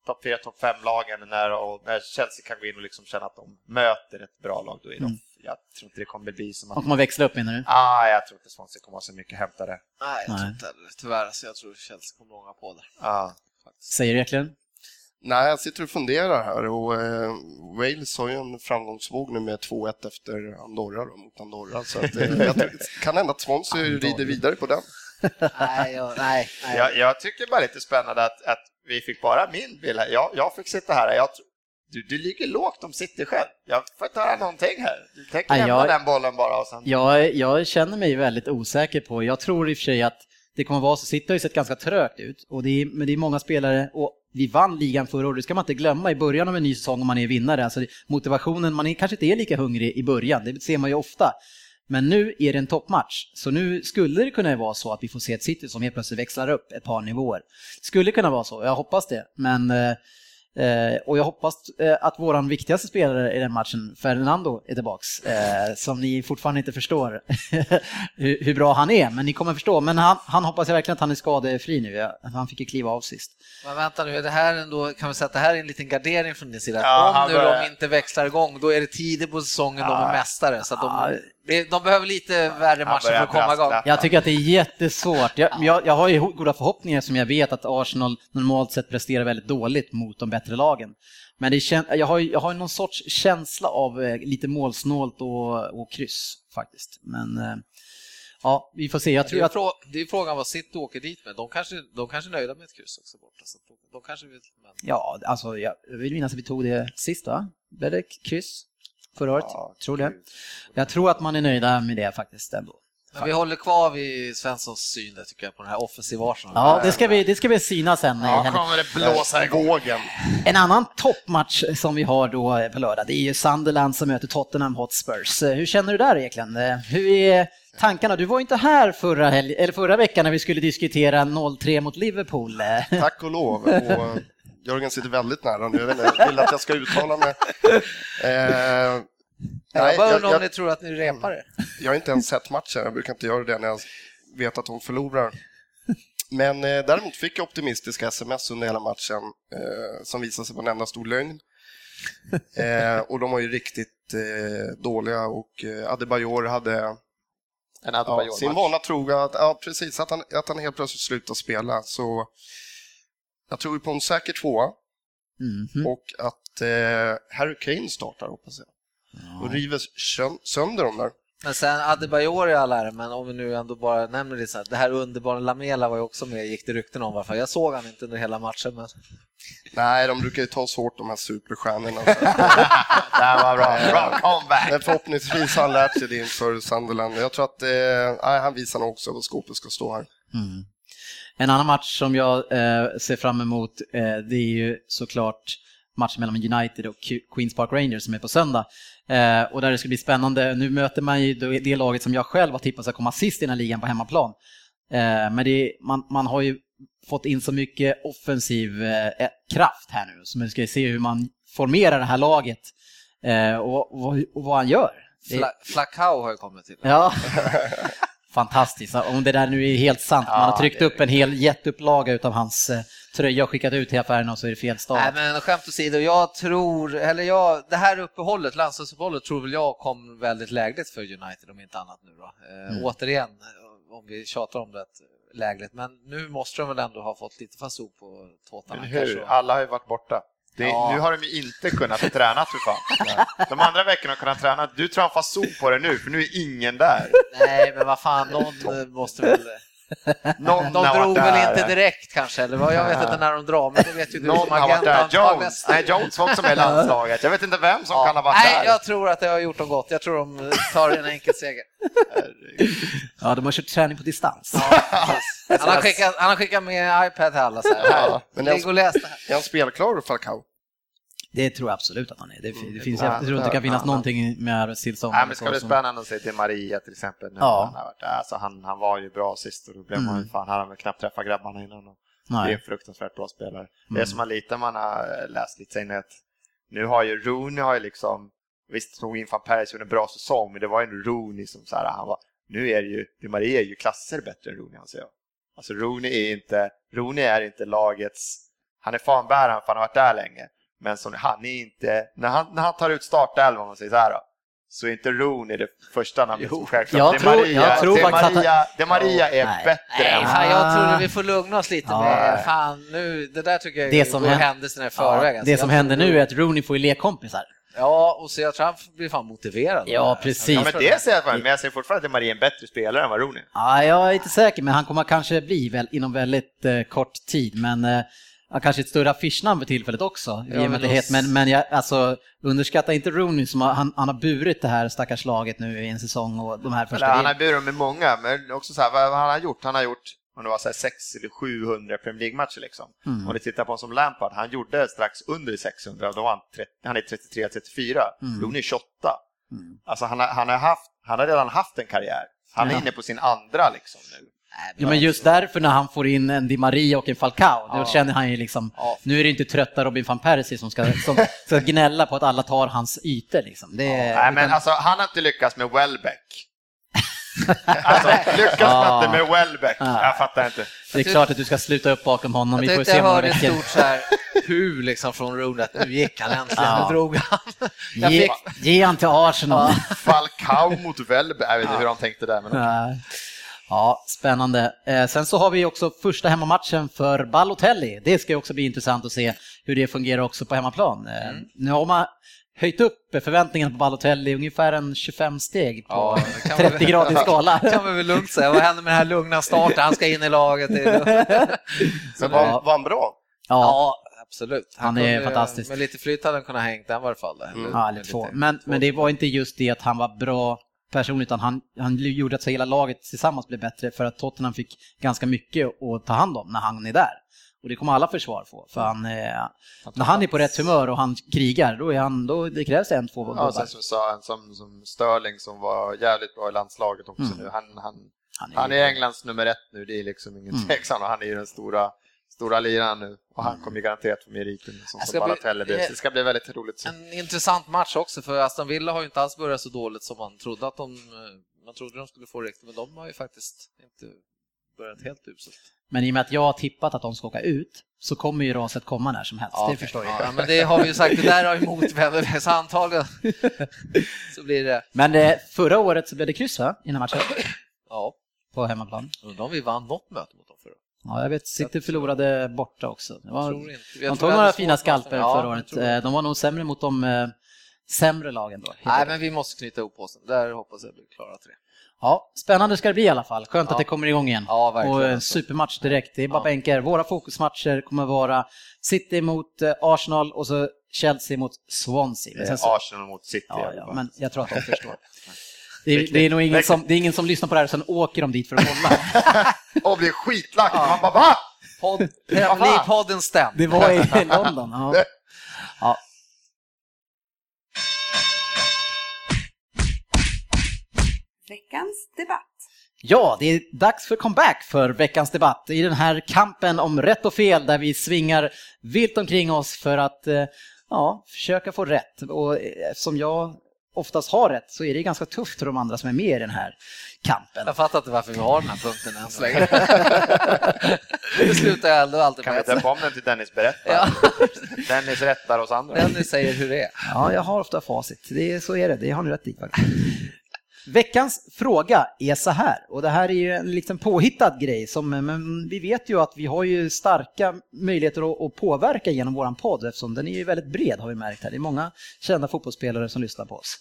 top 4, topp 5-lagen när, och när Chelsea kan gå in och liksom känna att de möter ett bra lag. Då är de, Mm. Jag tror inte det kommer bli som de att... kommer växla upp menar du? Ah, jag tror inte Swansea kommer att ha så mycket att hämta där. Nej, jag tror Nej. inte heller. Tyvärr, så jag tror Chelsea kommer ånga på det. Ah. Säger Eklund? Nej, jag sitter och funderar här och eh, Wales har ju en framgångsvåg nu med 2-1 efter Andorra då, mot Andorra. Så att, eh, jag kan hända att Swansea rider vidare på den. Nej, jag, nej, nej. Jag, jag tycker bara lite spännande att, att vi fick bara min bild här. Jag, jag fick sitta här. Jag, du, du ligger lågt om City själv. Jag får inte höra någonting här. Du tänker lämna den bollen bara och sen... Jag, jag känner mig väldigt osäker på, jag tror i och för sig att det kommer vara så, City har ju sett ganska trögt ut, och det är, men det är många spelare, och vi vann ligan förra året, det ska man inte glömma i början av en ny säsong om man är vinnare, alltså motivationen, man är, kanske inte är lika hungrig i början, det ser man ju ofta. Men nu är det en toppmatch, så nu skulle det kunna vara så att vi får se ett City som helt plötsligt växlar upp ett par nivåer. Skulle kunna vara så, jag hoppas det, men eh, eh, och jag hoppas eh, att våran viktigaste spelare i den matchen, Fernando, är tillbaks. Eh, som ni fortfarande inte förstår hur, hur bra han är, men ni kommer förstå. Men han, han hoppas jag verkligen att han är skadefri nu. Ja, Han fick ju kliva av sist. Men vänta nu, är det här ändå, kan vi säga att det här är en liten gardering från din sida? Ja, Om nu börjar- de inte växlar igång, då är det tidigt på säsongen de är Ja. mästare. Så att Ja. De, det- de behöver lite värre matcher för att komma igång. Jag tycker att det är jättesvårt. Jag, jag, jag har ju goda förhoppningar som jag vet att Arsenal normalt sett presterar väldigt dåligt mot de bättre lagen. Men det kän, jag, har, ju- jag har någon sorts känsla av eh, lite målsnålt och, och kryss faktiskt. Men eh, ja, vi får se. Jag Det tror är, att... frå, det är frågan vad City åker dit med. De kanske, de kanske är nöjda med ett kryss också borta. Så de, de kanske vill, men... Ja, alltså jag vill minnas att vi tog det sist va? Blev det kryss förra året? Ja, tror det. Jag tror att man är nöjda med det faktiskt ändå. men vi håller kvar vid Svenssons syn där, tycker jag, på den här offensiva Arsenal. Ja, det ska vi, det ska vi syna sen. i helgen. kommer det blåsa igång. Vågen. En annan toppmatch som vi har då på lördag, det är ju Sunderland som möter Tottenham Hotspurs. Hur känner du där egentligen? Hur är tankarna? Du var inte här förra, helg, eller förra veckan när vi skulle diskutera 0-3 mot Liverpool. Tack och lov. Och Jörgen sitter väldigt nära nu. Jag vet inte, vill att jag ska uttala mig. Eh, jag nej, bara jag, undrar om ni tror att ni repar det. jag har inte ens sett matchen. Jag brukar inte göra det när jag vet att de förlorar. Men eh, däremot fick jag optimistiska sms under hela matchen eh, som visade sig vara en enda stor lögn. Eh, och de var ju riktigt eh, dåliga och eh, Adebayor hade En ja, sin vana troga att, ja, precis, att, han, att han helt plötsligt slutar spela. Så jag tror på en säker tvåa mhm. och att eh, Harry Kane startar hoppas jag. Och river sön- sönder dem där. Men sen Adebayor i all ära, men om vi nu ändå bara nämner det så här, det här underbara Lamela var ju också med, gick det rykten om varför. Jag såg han inte under hela matchen, men Nej, de brukar ju ta oss hårt de här superstjärnorna. Det här var bra. Bra comeback. Men förhoppningsvis har han lärt sig det inför Sunderland. Jag tror att eh, han visar nog också vad skåpet ska stå här. Mm. En annan match som jag eh, ser fram emot, eh, det är ju såklart matchen mellan United och Queens Park Rangers som är på söndag. Eh, och där det ska bli spännande. Nu möter man ju det, laget som jag själv har tippat ska komma sist i den här ligan på hemmaplan. Eh, men det, man, man har ju fått in så mycket offensiv eh, kraft här nu, så man ska se hur man formerar det här laget eh, och, och, och vad han gör. Fla, Flacao har ju kommit till. Ja. Fantastiskt. Om det där nu är helt sant. Man har tryckt upp en hel jätteupplaga utav hans eh, tröja och skickat ut till affärerna och så är det fel Nej men skämt åsido, jag tror, eller jag, det här uppehållet, landslagsuppehållet tror väl jag kom väldigt lägligt för United om inte annat nu då. Eh, Mm. Återigen, eh, om vi tjatar om det, lägligt, men nu måste de väl ändå ha fått lite fason på tårtan. Men kanske. hur? Alla har ju varit borta. Det, Ja. Nu har de ju inte kunnat träna för fan. De andra veckorna har kunnat träna. Du får fason på det nu, för nu är ingen där. Nej men vad fan, någon måste väl... Någon De har drog väl där. inte direkt kanske, eller vad, jag vet inte när de drar, men det vet ju du Någon som har varit agent. där. Jones. Nej, Jones var också med i landslaget. Jag vet inte vem som kan ha varit Nej, där. jag tror att det har gjort dem gott. Jag tror de tar en enkel seger. Ja, de har kört träning på distans. Han har skickat, han har skickat med iPad till alla. Så här. Ja, men Ligg och läs det här. Är han spelklar, Falcao? Det tror jag absolut att han är. Det, det finns, Ja, jag tror inte det kan finnas ja. någonting med arbetstillstånd. Nej, men ska bli spännande att se till Maria till exempel. Nu Ja. han, har varit. Alltså, han, han var ju bra sist och då blev man ju Mm. fan, han hade väl knappt träffat grabbarna innan. Och det är en Nej. fruktansvärt bra spelare. Det Mm. är som man lite man har läst lite sen att nu har ju Rooney har ju liksom, visst tog in van Persie en bra säsong, men det var ju ändå Rooney som så här, han var, nu är det ju, Di Maria är ju klasser bättre än Rooney anser jag. Alltså Rooney är inte, Rooney är inte lagets, han är fanbäraren för han har varit där länge, men som, han är inte, när han, när han tar ut startelvan om man säger så här då, så är inte Rooney det första namnet som självklart. Jag tror- Maria, jag tror att Maria, Di Maria är Nej. bättre Nej, än fan, jag tror vi får lugna oss lite Ja. med, fan nu, det där tycker jag Det som går hän- händelserna i förväg. Ja, alltså. det som händer nu är att Rooney får ju lekkompisar. Ja, och så jag tror han blir fan motiverad. Ja, precis. Ja, men det säger jag, men jag säger fortfarande att Di Maria är en bättre spelare än vad Rooney. Ja, jag är inte säker, men han kommer kanske bli väl inom väldigt eh, kort tid. Men eh, han kanske ett större affischnamn för tillfället också. i och med men det men men jag, alltså, underskatta inte Rooney som har, han, han har burit det här stackars laget nu i en säsong och de här första... Eller, han har burit med många, men också så här, vad han har gjort? Han har gjort, om det var så här 6 eller 700 Premier League-matcher liksom. Mm. Om du tittar på en som Lampard, han gjorde strax under 600, då var han, 30, han är 33-34, Mm. Rooney är 28. Mm. Alltså han har, han, har haft, han har redan haft en karriär. Han är Ja. inne på sin andra liksom nu. Ja, men just därför när han får in en Di Maria och en Falcao, då Ja. känner han ju liksom, Ja. nu är det inte trötta Robin van Persie som ska, som ska gnälla på att alla tar hans ytor liksom. Det, är- Nej, men utan- alltså, han har inte lyckats med Welbeck. Alltså, lyckas man inte med Welbeck? Ja. Jag fattar inte. det är klart att du ska sluta upp bakom honom, Jag tyckte se jag hörde ett stort så här hu liksom från att nu gick han äntligen, Ja. nu drog han. Jag Ge, fick, ge han till Arsenal. Falcao mot Welbeck, jag vet inte hur de tänkte där. Men... Ja, spännande. Eh, sen så har vi också första hemmamatchen för Balotelli. Det ska också bli intressant att se hur det fungerar också på hemmaplan. Eh, Mm. Nu har man höjt upp förväntningarna på Balotelli ungefär en 25 steg på Ja, det kan man- 30 gradig skala. kan man väl lugnt säga. Vad händer med den här lugna starten? Han ska in i laget. Det. Men var, var han bra? Ja, Ja, absolut. Han är kunde- fantastisk. Med lite flyt hade han kunnat hängt den i varje fall. eller- ja, lite två. Men, men det var inte just det att han var bra person utan han, han gjorde att hela laget tillsammans blev bättre för att Tottenham fick ganska mycket att ta hand om när han är där. Och det kommer alla försvar få, för han, eh, när han är på rätt humör och han krigar, då är han, då, det krävs en, två Ja, gubbar. sen som vi sa, en som, som Sterling som var jävligt bra i landslaget också Mm. nu. Han, han, Han är, han är Englands nummer ett nu, det är liksom ingen Mm. tvekan. Han är ju den stora, stora liraren nu och han kommer garanterat få meriten som, Det som ska bli- Det ska bli väldigt roligt. En intressant match också, för Aston Villa har ju inte alls börjat så dåligt som man trodde att de, eh, man trodde de skulle få riktigt, men de har ju faktiskt inte börjat helt uselt. Men i och med att jag har tippat att de ska åka ut, så kommer ju raset komma när som helst, det okej. förstår jag. Ja, men det har vi ju sagt, det där har ju motvänt, så antagligen så blir det, Men eh, förra året så blev det kryss va, innan matchen, ja, på hemmaplan. undrar om vi vann något möte mot. Ja, jag vet, City förlorade borta också. Var, de tog några fina skalper Ja, förra året. Eh, De var nog sämre mot de eh, sämre lagen då. Nej, men vi måste knyta ihop påsen. Där hoppas jag bli klara det. Ja, spännande ska det bli i alla fall. Skönt Ja. att det kommer igång igen. Ja, verkligen. och en supermatch direkt. Det är bara Ja. bänkar. Våra fokusmatcher kommer vara City mot eh, Arsenal och så Chelsea mot Swansea. Sen så, Arsenal mot City. ja, ja, men jag tror att de förstår. Det det är nog ingen som, det är ingen som lyssnar på det här och sen åker de dit för att kolla. Och blir skitlack. Man bara va? Podd, podden stäm. Det var i London. Ja. Ja. Veckans debatt. Ja, det är dags för comeback för veckans debatt i den här kampen om rätt och fel där vi svingar vilt omkring oss för att eh, ja, försöka få rätt. Och eh, eftersom jag oftast har rätt så är det ganska tufft för de andra som är med i den här kampen. Jag fattar inte varför vi har den här punkten än så länge. det slutar jag ändå alltid Kan vi med. döpa om den till Dennis berättar? Ja, Dennis rättar oss andra. Dennis säger hur det är. Ja, jag har ofta facit. Det är, så är det, det har ni rätt i faktiskt. Veckans fråga är så här, och det här är ju en liten påhittad grej, som, men vi vet ju att vi har ju starka möjligheter att, att påverka genom våran podd eftersom den är ju väldigt bred har vi märkt här. Det är många kända fotbollsspelare som lyssnar på oss.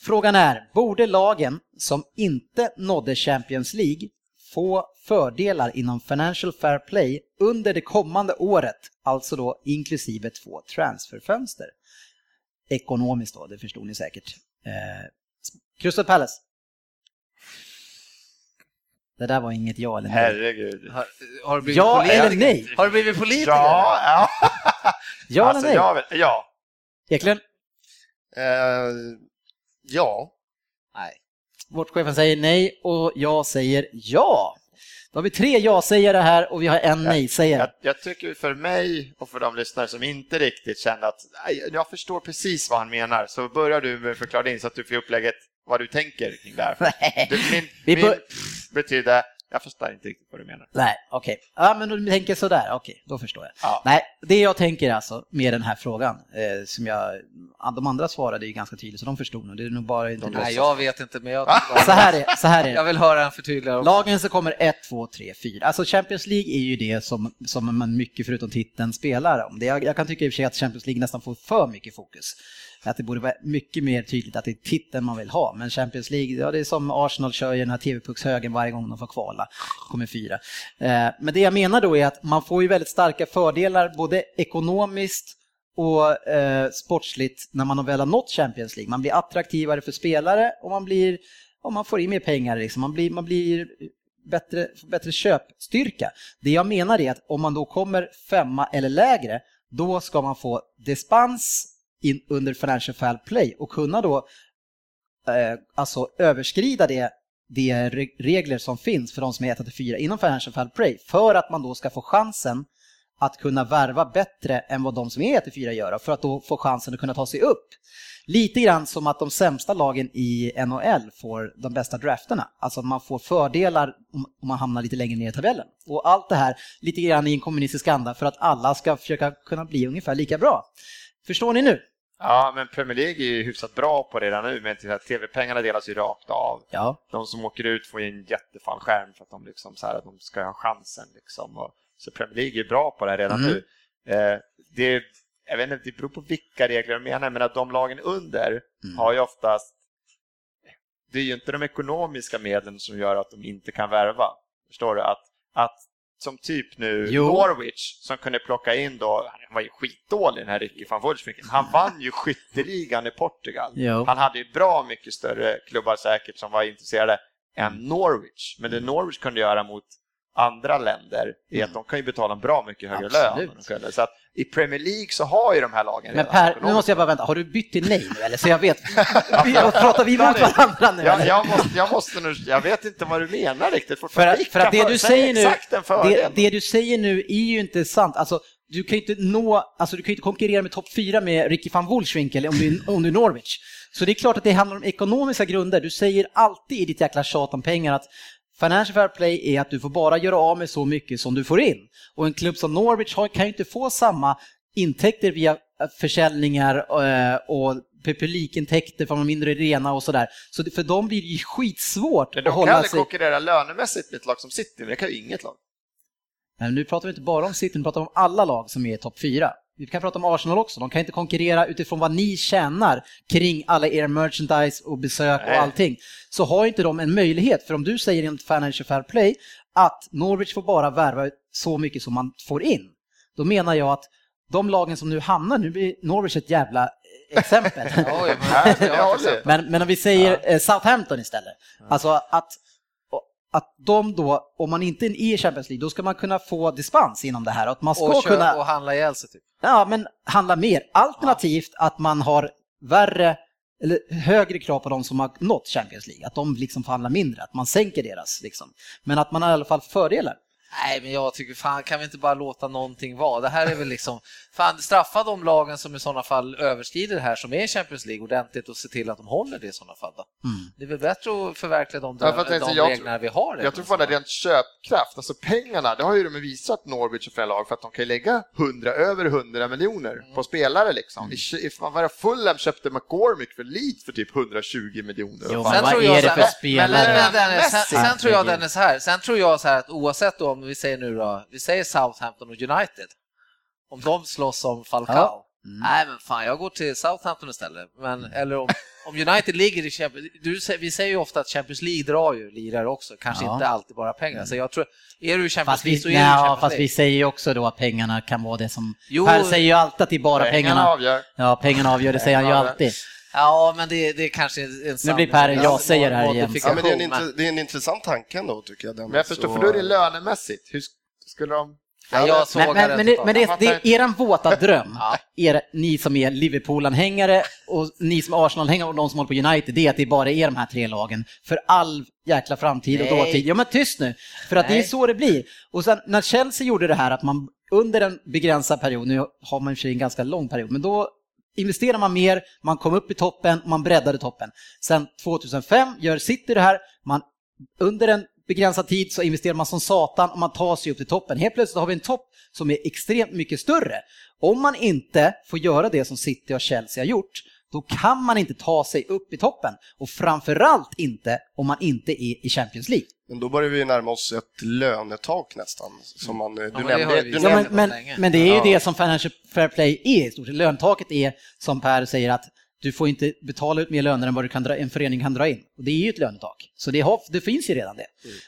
Frågan är, borde lagen som inte nådde Champions League få fördelar inom Financial Fair Play under det kommande året, alltså då inklusive två transferfönster? Ekonomiskt då, det förstod ni säkert. Eh, Crystal Palace. Det där var inget ja eller nej. Herregud. Har, har du blivit Ja politiker? eller nej? Har du blivit politiker? Ja, ja. Ja alltså, eller nej? jag vet, ja. Eklund, Eh, ja, Nej. sportchefen säger nej och jag säger ja. Då har vi tre ja-sägare här och vi har en nej-sägare. Jag, jag tycker för mig och för de lyssnare som inte riktigt känner att "Nej, jag förstår precis vad han menar, så börjar du med att förklara din så att du får upplägget vad du tänker kring det här. Du, min min betyder, jag förstår inte riktigt vad du menar. Nej, okej. Ja, men du tänker sådär, okej, då förstår jag. Ja. Nej, det jag tänker alltså med den här frågan, eh, som jag, de andra svarade ju ganska tydligt, så de förstod nog. Det är nog bara inte Nej, jag vet inte, men jag, Så här är, så här är det. jag vill höra en förtydligare. Lagen så kommer 1, 2, 3, 4. Alltså Champions League är ju det som, som man mycket förutom titeln spelar om. Det, jag, jag kan tycka i och för sig att Champions League nästan får för mycket fokus. Att det borde vara mycket mer tydligt att det är titeln man vill ha. Men Champions League, ja det är som Arsenal kör ju den här TV-puckshögen varje gång de får kvala. Kommer fyra. Eh, men det jag menar då är att man får ju väldigt starka fördelar både ekonomiskt och eh, sportsligt när man väl har nått Champions League. Man blir attraktivare för spelare och man blir och man får in mer pengar. Liksom. Man blir, man blir bättre, bättre köpstyrka. Det jag menar är att om man då kommer femma eller lägre, då ska man få dispens in under Financial Fair Play och kunna då eh, alltså överskrida det de regler som finns för de som är 1-4 inom Financial Fair Play för att man då ska få chansen att kunna värva bättre än vad de som är 1-4 gör för att då få chansen att kunna ta sig upp. Lite grann som att de sämsta lagen i NHL får de bästa drafterna. Alltså att man får fördelar om man hamnar lite längre ner i tabellen. Och allt det här lite grann i en kommunistisk anda för att alla ska försöka kunna bli ungefär lika bra. Förstår ni nu? Ja, men Premier League är ju hyfsat bra på det redan nu, men tv-pengarna delas ju rakt av. Ja. De som åker ut får ju en jättefallskärm för att de, liksom så här, att de ska ha chansen. Liksom. Och, så Premier League är bra på det redan Mm. nu. Eh, det, jag vet inte, det beror på vilka regler de menar, men att de lagen under Mm. har ju oftast... Det är ju inte de ekonomiska medlen som gör att de inte kan värva. Förstår du? Att, att som typ nu Jo. Norwich som kunde plocka in då, han var ju skitdålig den här Ricky van Wolfswinkel, men han vann ju skytteligan i Portugal. Jo. Han hade ju bra mycket större klubbar säkert som var intresserade än Norwich. Men det Norwich kunde göra mot andra länder är att de kan ju betala en bra mycket högre Absolut. lön. Så att i Premier League så har ju de här lagen Men Per, nu måste jag bara vänta, har du bytt till nej nu eller? Så jag vet, vi, pratar vi mot varandra nu? Ja, eller? jag, måste, jag måste nu, jag vet inte vad du menar riktigt. För att, för att det du för- säger nu, det, det du säger nu är ju inte sant. Alltså, du kan ju inte nå, alltså du kan ju inte konkurrera med topp fyra med Ricky van Wolfswinkel om du, om du är Norwich. Så det är klart att det handlar om ekonomiska grunder. Du säger alltid i ditt jäkla tjat om pengar att Financial Fair Play är att du får bara göra av med så mycket som du får in. Och en klubb som Norwich kan ju inte få samma intäkter via eh, försäljningar eh, och publikintäkter från de mindre arena och sådär. Så för dem blir det ju skitsvårt att de kan hålla aldrig sig... konkurrera lönemässigt med ett lag som City, men det kan ju inget lag. Men nu pratar vi inte bara om City, nu pratar vi om alla lag som är i topp fyra. Vi kan prata om Arsenal också, de kan inte konkurrera utifrån vad ni tjänar kring alla er merchandise och besök och allting. Så har inte de en möjlighet, för om du säger enligt Financial Fair Play att Norwich får bara värva så mycket som man får in, då menar jag att de lagen som nu hamnar, nu blir Norwich ett jävla exempel. Men, men om vi säger eh, Southampton istället. Alltså att, att de då, om man inte är i Champions League, då ska man kunna få dispens inom det här. Att man ska och, kunna kö- och handla ihjäl sig typ. ja, men handla mer. Alternativt att man har värre eller högre krav på de som har nått Champions League. Att de liksom får handla mindre, att man sänker deras liksom. Men att man har i alla fall fördelar. Nej, men jag tycker fan kan vi inte bara låta någonting vara? Det här är väl liksom, fan straffa de lagen som i sådana fall överskrider det här som är Champions League ordentligt och se till att de håller det i sådana fall då. Mm. Det är väl bättre att förverkliga de, Ja, för att de, jag- reglerna vi har. Jag tror är rent köpkraft, alltså pengarna, det har ju de visat Norwich och flera lag för att de kan lägga 100, över 100 miljoner Mm. på spelare liksom. I, i, det, Fulham köpte McCormick för Leeds för typ 120 miljoner. Jo, men vad tror är jag det så för här- spelare? Men, men, Dennis, sen, Messi. sen tror jag Dennis här, sen tror jag så här att oavsett då, om vi säger nu då, vi säger Southampton och United, om de slåss om Falcao, Ja. Mm. nej men fan jag går till Southampton istället. Men, eller om, om United ligger i Champions du, vi säger ju ofta att Champions League drar ju lirare också, kanske Ja. inte alltid bara pengar. Så jag tror, är du i Champions League så är du i ja, Champions fast vi League. säger ju också då att pengarna kan vara det som... Jo. Per säger ju alltid att det är bara Pengarna pengarna. avgör. Ja, pengarna avgör, det säger han ju alltid. Ja, men det, det är kanske en Nu sann- blir Per en ja-sägare här igen. Ja, men det, är en modifikation, intre, det är en intressant tanke ändå tycker jag. Men jag förstår, Och- för då är det lönemässigt. Hur sk- skulle de... Nej, jag sågar Men, men, men, det, men det, det är eran våta dröm, Ja. er, ni som är Liverpool-anhängare och ni som är Arsenal-anhängare och de som håller på United, det är att det bara är de här tre lagen för all jäkla framtid och Nej. dåtid. Ja men tyst nu, för att det är Nej. så det blir. Och sen när Chelsea gjorde det här att man under en begränsad period, nu har man i en ganska lång period, men då investerar man mer, man kom upp i toppen, man breddade toppen. Sen 2005 gör City det här, man under en begränsad tid så investerar man som satan och man tar sig upp till toppen. Helt plötsligt har vi en topp som är extremt mycket större. Om man inte får göra det som City och Chelsea har gjort, då kan man inte ta sig upp i toppen. Och framförallt inte om man inte är i Champions League. Men då börjar vi närma oss ett lönetak nästan. Som man, du men det nämnde, vi du ju Ja, nämnde, men, men, det är ju Ja. det som Financial Fair Play är i stort sett. Löntaket är, som Per säger, att du får inte betala ut mer löner än vad du kan dra, en förening kan dra in. Och det är ju ett lönetak. Så det, har, det finns ju redan det.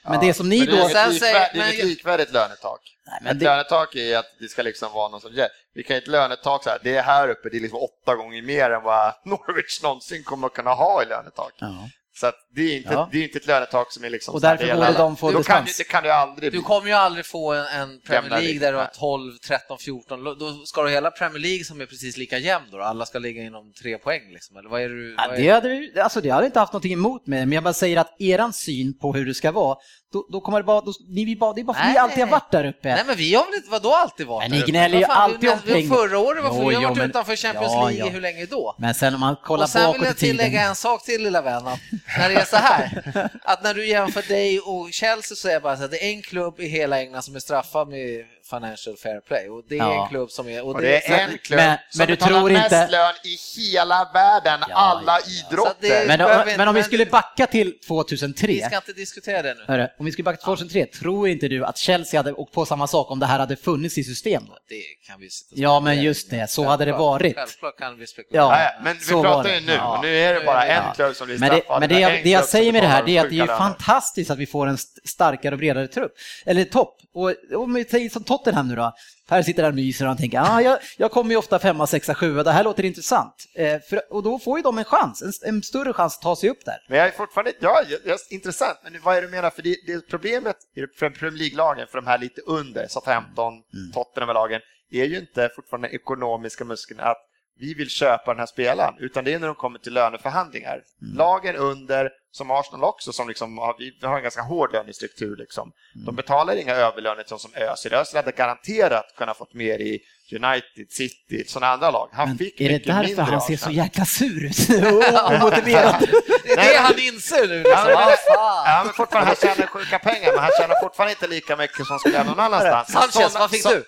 Men det som ni Men det då... är Sen inget, säger- likvärdigt, det är inget likvärdigt lönetak. Nej, men Ett det, lönetak är att det ska liksom vara någon som ger. Vi kan ett lönetak så här, det är här uppe, det är liksom åtta gånger mer än vad Norwich någonsin kommer att kunna ha i lönetak. ja. Så att det, är inte, Ja. det är inte ett lönetak som är liksom... Och därför det är borde alla- de få då kan, det kan det ju aldrig bli. Du kommer ju aldrig få en, en Premier League där du har nej. 12, 13, 14. Då ska du hela Premier League som är precis lika jämn då? Alla ska ligga inom tre poäng liksom? Eller vad är det du... Ja, vad är- det, hade alltså det hade inte haft någonting emot med, men jag bara säger att eran syn på hur det ska vara, då, då kommer det bara, då, ni vill bara, det är bara för att ni alltid nej, har varit där uppe. Nej men vi har väl inte, vadå alltid varit där ni uppe? gnäller ju alltid om pengar. Förra året varför Jo, vi har varit men- utanför Champions Ja, League ja. hur länge då? Men sen om man kollar Och sen bakåt vill i jag tiden. tillägga en sak till lilla vän, att när det är så här, att när du jämför dig och Chelsea så är det bara så att det är en klubb i hela England som är straffad med Financial Fair Play och det är Ja. en klubb som är... Och det är en klubb Men- som men du betalar tror mest inte- lön i hela världen, Ja, alla ja, idrotter. Men, om, inte- men om vi men- skulle backa till Vi 2003, ska inte diskutera det nu. hörru, om vi skulle backa till 2003, tror inte du att Chelsea hade åkt på samma sak om det här hade funnits i system? Det kan vi sitta och Ja, men just det, så hade det varit. Självklart kan vi spekulera. Ja. Men vi pratar ju nu, Ja. och nu är det bara en klubb som blir Men det, straffad. men det, jag, det jag säger med det här det är att det är fantastiskt att vi får en st- starkare och bredare trupp, eller topp. Och om vi säger som Tottenham nu då, här sitter han och myser och han tänker ah, jag, jag kommer ju ofta femma, sexa, sjua, det här låter intressant. Eh, för, och då får ju de en chans, en, en större chans att ta sig upp där. Men jag är fortfarande, ja, jag, intressant, men vad är det du menar? För det, det problemet för Premier League-lagen, för de här lite under, Southampton, Mm. Tottenham-lagen, är ju inte fortfarande ekonomiska muskeln att vi vill köpa den här spelaren, utan det är när de kommer till löneförhandlingar. Mm. Lagen under, som Arsenal också, som liksom, har- vi har en ganska hård lönestruktur, liksom. Mm. de betalar inga överlöner till som Özil. Özil hade garanterat kunnat fått mer i United, City, sådana andra lag. Han Men fick är det därför han ser så jäkla sur ut? Och Omotiverat. Det är det han inser nu. Ja, Liksom. men, ja, men fortfarande, han tjänar sjuka pengar, men han tjänar fortfarande inte lika mycket som skulle göra någon annanstans. Sanchez, vad fick du?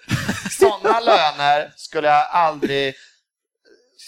Sådana löner skulle jag aldrig...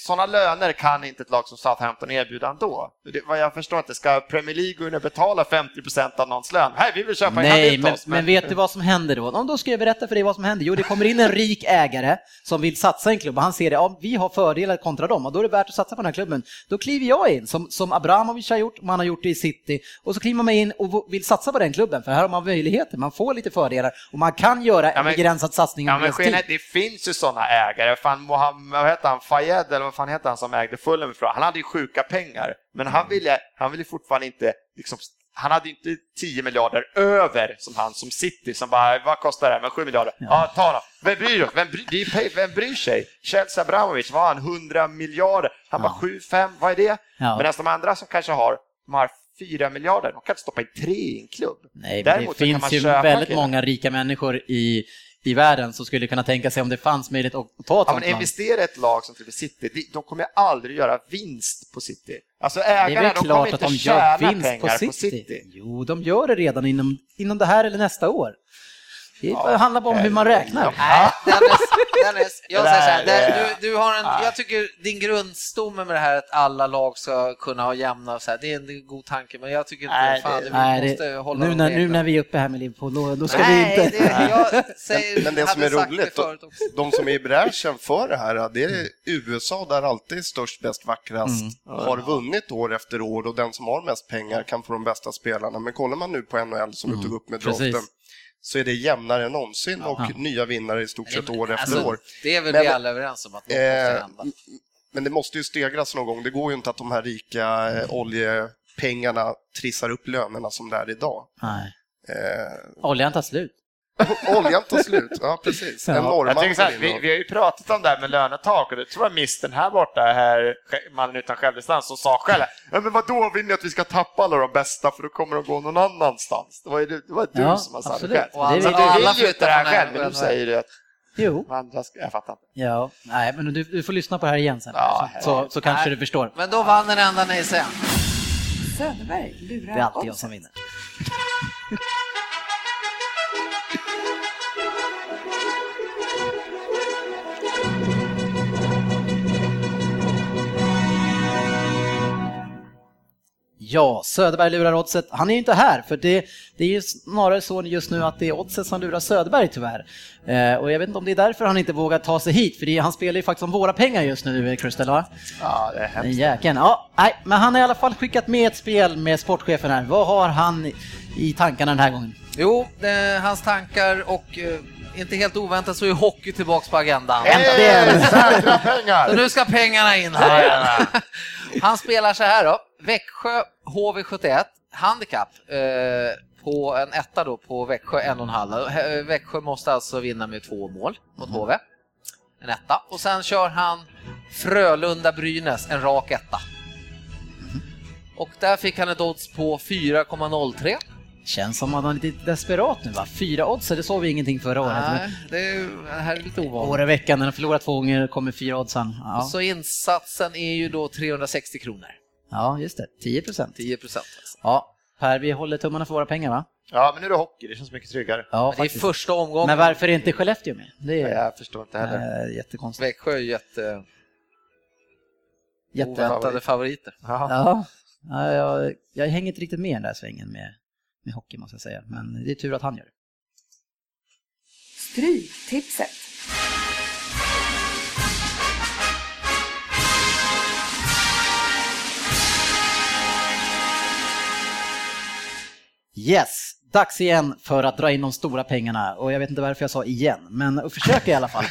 Sådana löner kan inte ett lag som Southampton erbjuda ändå. Det, vad jag förstår inte, ska Premier League gå in och betala 50% av någons lön? Hej, vi vill köpa Nej, han men, oss, men vet du vad som händer då? Om då ska jag berätta för dig vad som händer. Jo, det kommer in en rik ägare som vill satsa i en klubb och han ser det, ja, vi har fördelar kontra dem och då är det värt att satsa på den här klubben. Då kliver jag in, som, som Abramovic har gjort, man har gjort det i City, och så kliver man in och vill satsa på den klubben, för här har man möjligheter, man får lite fördelar och man kan göra Ja, en men- begränsad satsning Ja, men det finns ju sådana ägare. Fan, Mohammed, vad heter han, Fayed eller vad fan heter han som ägde Fulham ifrån? Han hade ju sjuka pengar, men Mm. han ville, han ville fortfarande inte liksom, han hade inte 10 miljarder över som han, som City, som bara, vad kostar det här? Men 7 miljarder? Ja, ta då. Vem bryr, sig? vem, bryr, det vem bryr sig? Chelsea Abramovic, vad har han? 100 miljarder? Han bara 7-5, vad är det? Ja. Medan de andra som kanske har, de har 4 miljarder, de kan inte stoppa in tre i en klubb. Nej, det Däremot kan finns ju väldigt killar. många rika människor i, i världen som skulle kunna tänka sig om det fanns möjlighet att ta ett Ja, men investera i ett lag som typ City, de- kommer aldrig göra vinst på City. Alltså Det är ägarna, de kommer inte att de tjäna pengar på på City. City. Jo, de gör det redan inom, inom det här eller nästa år. Det Ja, handlar bara om hur man räknar. Nej, Dennis, Dennis jag säger så här, där, du, du har en, jag tycker din grundstomme med det här att alla lag ska kunna ha jämna, så här, det är en god tanke, men jag tycker inte, Nej, fan, det- vi Nej, måste det, hålla nu, de när, nu när vi är uppe här med Liverpool, då, då ska Nej, vi inte... det, jag säger, Men det som är roligt, också. de som är i bräschen för det här, det är USA där alltid störst, bäst, vackrast har vunnit år efter år och den som har mest pengar kan få de bästa spelarna. Men kollar man nu på NHL som du tog upp med precis. draften så är det jämnare än någonsin och Ja. nya vinnare i stort sett år efter Alltså, år. Det är väl Men- vi alla överens om att något måste Eh, hända. Men det måste ju stegras någon gång. Det går ju inte att de här rika eh, oljepengarna trissar upp lönerna som det är idag. Nej. Eh, Oljan tar slut. oljan tar slut, ja precis. En Ja. norrman Jag tänker så här, vi, vi har ju pratat om det här med lönetak och det tror jag misten här borta, här, mannen utan självdistans, som sa själv ja, men vadå vill ni att vi ska tappa alla de bästa för då kommer de gå någon annanstans? Det var ju du, det var du Ja, som har sagt det själv. Och alla- Så du flyttar det här själv, en- men en- nu säger du att Jo. andra ska, jag fattar inte. Ja, nej, men du, du får lyssna på det här igen sen. Ja, så, så kanske Nej. du förstår. Men då vann den enda nej-sägaren. Söderberg lurar Det är alltid jag som vinner. Ja, Söderberg lurar oddset. Han är ju inte här, för det, det är ju snarare så just nu att det är oddset som lurar Söderberg tyvärr. Eh, och jag vet inte om det är därför han inte vågar ta sig hit, för det, han spelar ju faktiskt om våra pengar just nu, Crystal, va? Ja, det är hemskt. jäkeln. Ja, nej, men han har i alla fall skickat med ett spel med sportchefen här. Vad har han i tankarna den här gången? Jo, det, hans tankar och eh, inte helt oväntat så är hockey tillbaks på agendan. Hey, säkra Så pengar! nu ska pengarna in här. Han spelar så här då. Växjö HV71, handikapp eh, på en etta då på Växjö, en och en halv. Eh, Växjö måste alltså vinna med två mål mot HV. En etta. Och sen kör han Frölunda-Brynäs, en rak etta. Och där fick han ett odds på 4,03. Känns som att han är lite desperat nu va? Fyra odds, det såg vi ingenting förra året. Nej, det, är, det här är lite ovanligt. År i veckan när han förlorar två gånger kommer fyra oddsen. Ja. Så insatsen är ju då 360 kronor. Ja, just det. 10 procent. 10 procent. Alltså. Ja, Per, vi håller tummarna för våra pengar va? Ja, men nu är det hockey, det känns mycket tryggare. Ja, Det är första omgången. Men varför är inte Skellefteå med? Det är Jag förstår inte heller. äh, jättekonstigt. Växjö är jätte... Jätte... Oväntade favoriter. Ja. Ja, ja jag, jag hänger inte riktigt med i den där svängen med, med hockey måste jag säga, men det är tur att han gör det. Stryktipset. Yes, dags igen för att dra in de stora pengarna. Och jag vet inte varför jag sa igen, men att försöka i alla fall.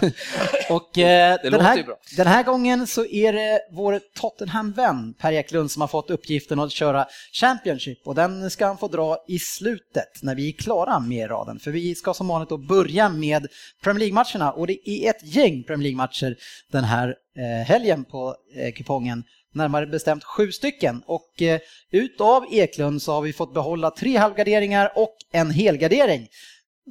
och eh, den, här, den här gången så är det vår Tottenham-vän Per Eklund som har fått uppgiften att köra Championship. Och den ska han få dra i slutet när vi är klara med raden. För vi ska som vanligt då börja med Premier League-matcherna. Och det är ett gäng Premier League-matcher den här eh, helgen på eh, kupongen närmare bestämt sju stycken. Och eh, utav Eklund så har vi fått behålla tre halvgarderingar och en helgardering.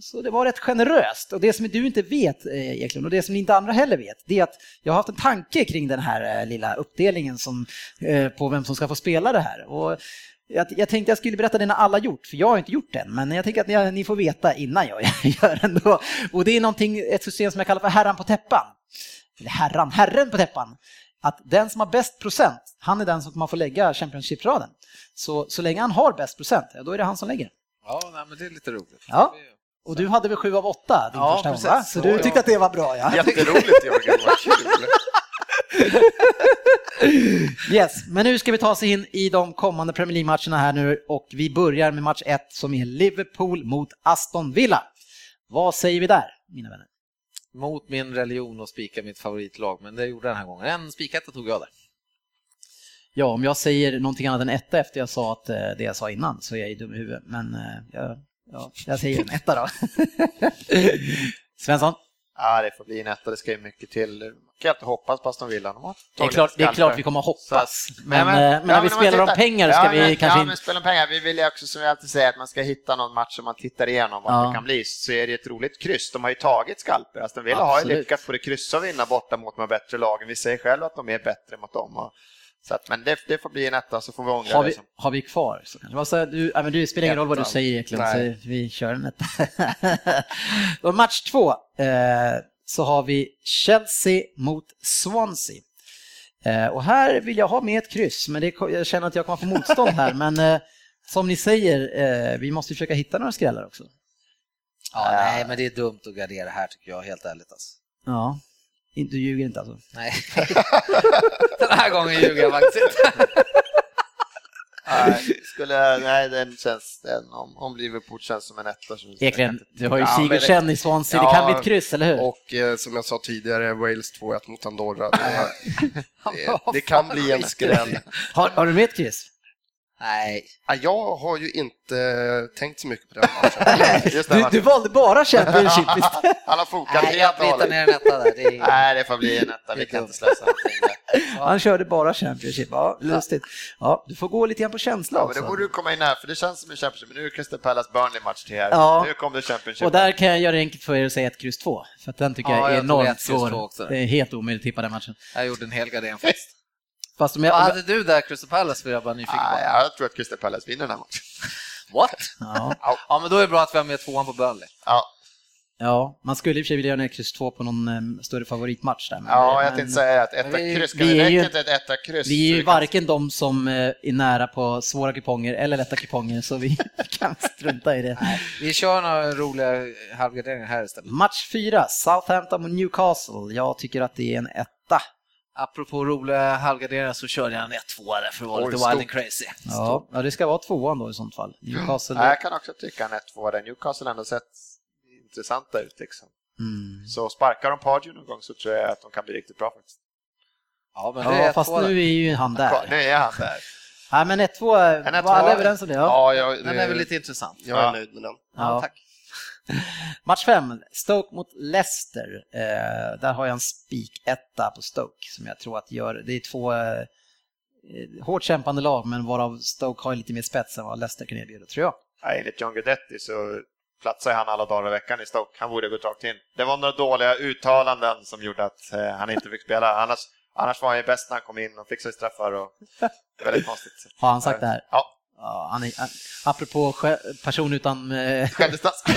Så det var rätt generöst. Och det som du inte vet, eh, Eklund, och det som inte andra heller vet, det är att jag har haft en tanke kring den här eh, lilla uppdelningen som, eh, på vem som ska få spela det här. Och jag, jag tänkte jag skulle berätta det när alla gjort, för jag har inte gjort det än, men jag tänker att ni, ni får veta innan jag gör det ändå. Och det är någonting, ett system som jag kallar för herran på täppan. Eller herran, herren på täppan att den som har bäst procent, han är den som kommer få lägga Championship-raden. Så, så länge han har bäst procent, då är det han som lägger. Ja, nej, men det är lite roligt. Ja. Och du hade väl 7 av 8 din Ja, första precis. gång, va? Så Ja, du tyckte att det var bra, ja? Jätteroligt Jörgen, vad kul! Yes, men nu ska vi ta oss in i de kommande Premier League-matcherna här nu och vi börjar med match 1 som är Liverpool mot Aston Villa. Vad säger vi där, mina vänner? Mot min religion och spika mitt favoritlag, men det gjorde jag den här gången. En spiketta tog jag där. Ja, om jag säger någonting annat än etta efter jag sa att, eh, det jag sa innan så är jag ju dum i huvudet, men eh, jag, ja, jag säger en etta då. Svensson? Ja, det får bli en etta, det ska ju mycket till. Kan inte hoppas på Aston Villa. De Det är, klart, det är klart vi kommer att hoppas, Så- men, Nej, men, ja, men när vi spelar om pengar ska ja, vi men, kanske Ja, men spela om pengar. Vi vill ju också, som vi alltid säger, att man ska hitta någon match som man tittar igenom vad Ja. det kan bli. Så är det ett roligt kryss. De har ju tagit skalper. Aston Villa har ju Absolut. lyckats både kryssa och vinna borta mot de bättre lagen. Vi säger själva att de är bättre mot dem. Och, så att, men det, det får bli en etta så får vi ångra Har det. vi, Som. har vi kvar? Så kanske. Säger du, ja, men det spelar ingen roll vad du säger Nej. så vi kör en etta. Match två eh, så har vi Chelsea mot Swansea. Eh, och här vill jag ha med ett kryss, men det, jag känner att jag kommer få motstånd här. Men eh, som ni säger, eh, vi måste försöka hitta några skrällar också. Ja, nej, men det är dumt att gardera här tycker jag, helt ärligt. Alltså. Ja, du ljuger inte alltså? Nej. den här gången ljuger jag faktiskt inte. Nej, skulle, nej, den känns, den, om, om Liverpool känns som en etta. Eklind, du har ju Ja, det- Sigurdsen i Swansea, det Ja, kan bli ett kryss, eller hur? Och eh, som jag sa tidigare, Wales 2-1 mot Andorra. Det, det, det kan bli en skräll. Har, har du med ett kryss? Nej, Ja, Jag har ju inte tänkt så mycket på den matchen. Du, du valde bara Championship istället. Han har fokat nej jag hållet. ner en etta där. Det är... Nej, det får bli en etta. Vi kan inte slösa någonting. Han körde bara Championship, ja, lustigt. Ja, du får gå lite grann på känsla Ja, men det borde du komma in här, för det känns som en Championship. Men nu är Crystal Palace Burnley match till här. Ja. Nu kommer det Championship. Och där kan jag göra det enkelt för er och säga ett kryss 2, för att den tycker Ja, jag är jag enormt svår. Det är helt omöjligt att tippa den matchen. Jag gjorde en hel gardering faktiskt. Fast om Vad jag... hade du där, Crystal Palace, vill jag bara nyfiken på. Ah, jag tror att Crystal Palace vinner den här matchen. What? Ja, Ja, men då är det bra att vi har med tvåan på Burnley. Ja, ja, man skulle i och för sig vilja göra en kryss 2 på någon em, större favoritmatch där. Men, ja jag tänkte säga att etta vi- kryss, vi kan det är ju- räcka till ett etta kryss? Vi är ju varken de som eh, är nära på svåra kuponger eller lätta kuponger, så vi kan strunta i det. Vi kör några roliga halvgarderingar här istället. Match 4, Southampton mot Newcastle. Jag tycker att det är en etta. Apropå roliga halvgarderingar så körde jag en 1-2 där för att vara lite stort. wild and crazy. Ja, ja, det ska vara tvåan då i sånt fall. Newcastle. Nej, jag kan också tycka en 1-2 där. Newcastle ändå sett intressanta ut liksom. Mm. Så sparkar de Pardew någon gång så tror jag att de kan bli riktigt bra faktiskt. Ja, men det Ja, är fast nu är ju han där. Nu är han där. Ja, men 1-2, var En 1-2. alla överens om det? Ja. Ja, jag, Den är väl lite intressant. jag är Ja. nöjd med den. Ja, Ja. tack. Match 5, Stoke mot Leicester. Eh, där har jag en spik etta på Stoke som jag tror att gör, det är två eh, hårt kämpande lag men varav Stoke har lite mer spets än vad Leicester kan erbjuda tror jag. Ja, enligt John Guidetti så platsar han alla dagar i veckan i Stoke. Han borde gått rakt in. Det var några dåliga uttalanden som gjorde att eh, han inte fick spela. Annars, annars var han ju bäst när han kom in och fixade straffar. Och... Väldigt konstigt. Har han sagt det här? Ja, Ja, han är, apropå person utan... Eh, självdistans.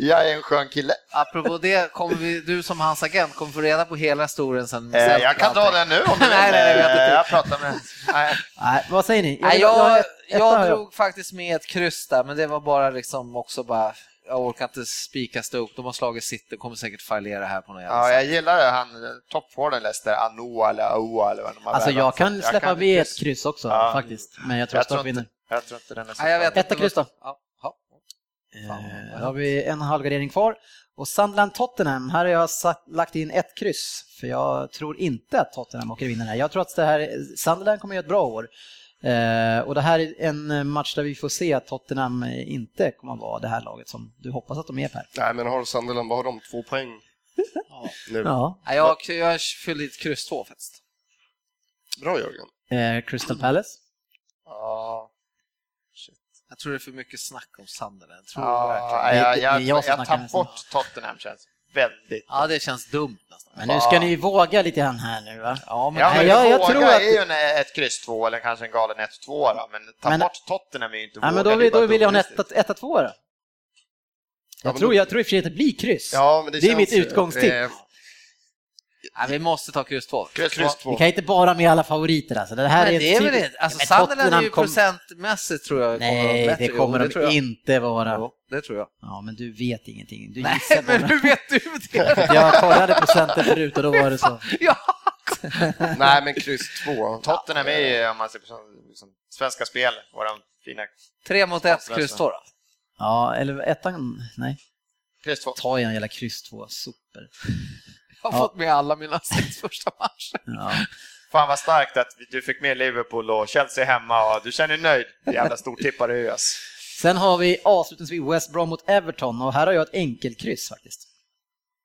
Jag är en skön kille. Apropå det, kommer vi, du som hans agent kommer få reda på hela historien sen. Eh, jag kan dra den nu om du vill. Nej, nej, nej, jag. Eh, Jag pratar med... Nej. nej, vad säger ni? Nej, jag, ett- etta har jag drog faktiskt med ett kryss där, men det var bara liksom också bara, jag orkar inte spika Stoke, de har slagit City, kommer säkert fallera här på något jävla Ja, sätt. jag gillar han toppforwarden Leicester, Anoa eller Aoa eller vad de har Alltså jag kan släppa kan med kryss. ett kryss också Ja. faktiskt, men jag tror Jag att Stoke vinner. jag tror inte den är så Nej, jag vet. Etta kryss då. Ja, ja. Eh, Då har vi en halvgardering kvar. Och Sunderland-Tottenham, här har jag satt, lagt in ett kryss. För jag tror inte att Tottenham åker vinna den här. Jag tror att det här, Sunderland kommer att göra ett bra år. Eh, och det här är en match där vi får se att Tottenham inte kommer att vara det här laget som du hoppas att de är Per. Nej, men har Sunderland, vad har de? Två poäng nu. Ja. Nej, jag, jag fyllde i ett kryss två faktiskt. Bra Jörgen. Eh, Crystal Palace. Ja, Jag tror det är för mycket snack om Sunderland. Jag tror ja, Det- jag, det- jag, det jag jag, snackar tar bort Tottenham känns väldigt... ja, det känns dumt nästan. Men nu ska ni våga lite grann här nu va? Ja, men Ja, men jag- jag tror att- är ju en, ett kryss två eller kanske en galen 1-2 då, men ta Men- bort Tottenham är ju inte Ja, men våga, då, det är vill- då vill jag ha en dumdristigt. 1-2 då. Jag, men tror, då- jag tror i och för sig att det blir kryss. Ja, men det, Det är känns, mitt utgångstipp. eh, Nej, vi måste ta kryss två. Kryss två. Kryss två. Vi kan inte bara med alla favoriter alltså. Det här Men är det är väl det. Alltså Men Sunderland är ju kom- procentmässigt tror jag Nej, det kommer de inte vara. Det tror jag. Ja, men du vet ingenting. Du Nej, gissar men bara. hur vet du det? Jag kollade procenten förut och då var det så. ja. Nej, men kryss två. Tottenham är ju, om man ser på som, liksom, svenska spel, våra fina Tre mot ett, kryss två då. Ja, eller ettan, nej. kryss två. Ta igen jävla kryss två, super. Jag har Ja. fått med alla mina sex första matcher. Ja. Fan vad starkt att du fick med Liverpool och Chelsea hemma och du känner dig nöjd. Jävla stortippare du är. Sen har vi avslutningsvis West Brom mot Everton och här har jag ett enkelkryss faktiskt.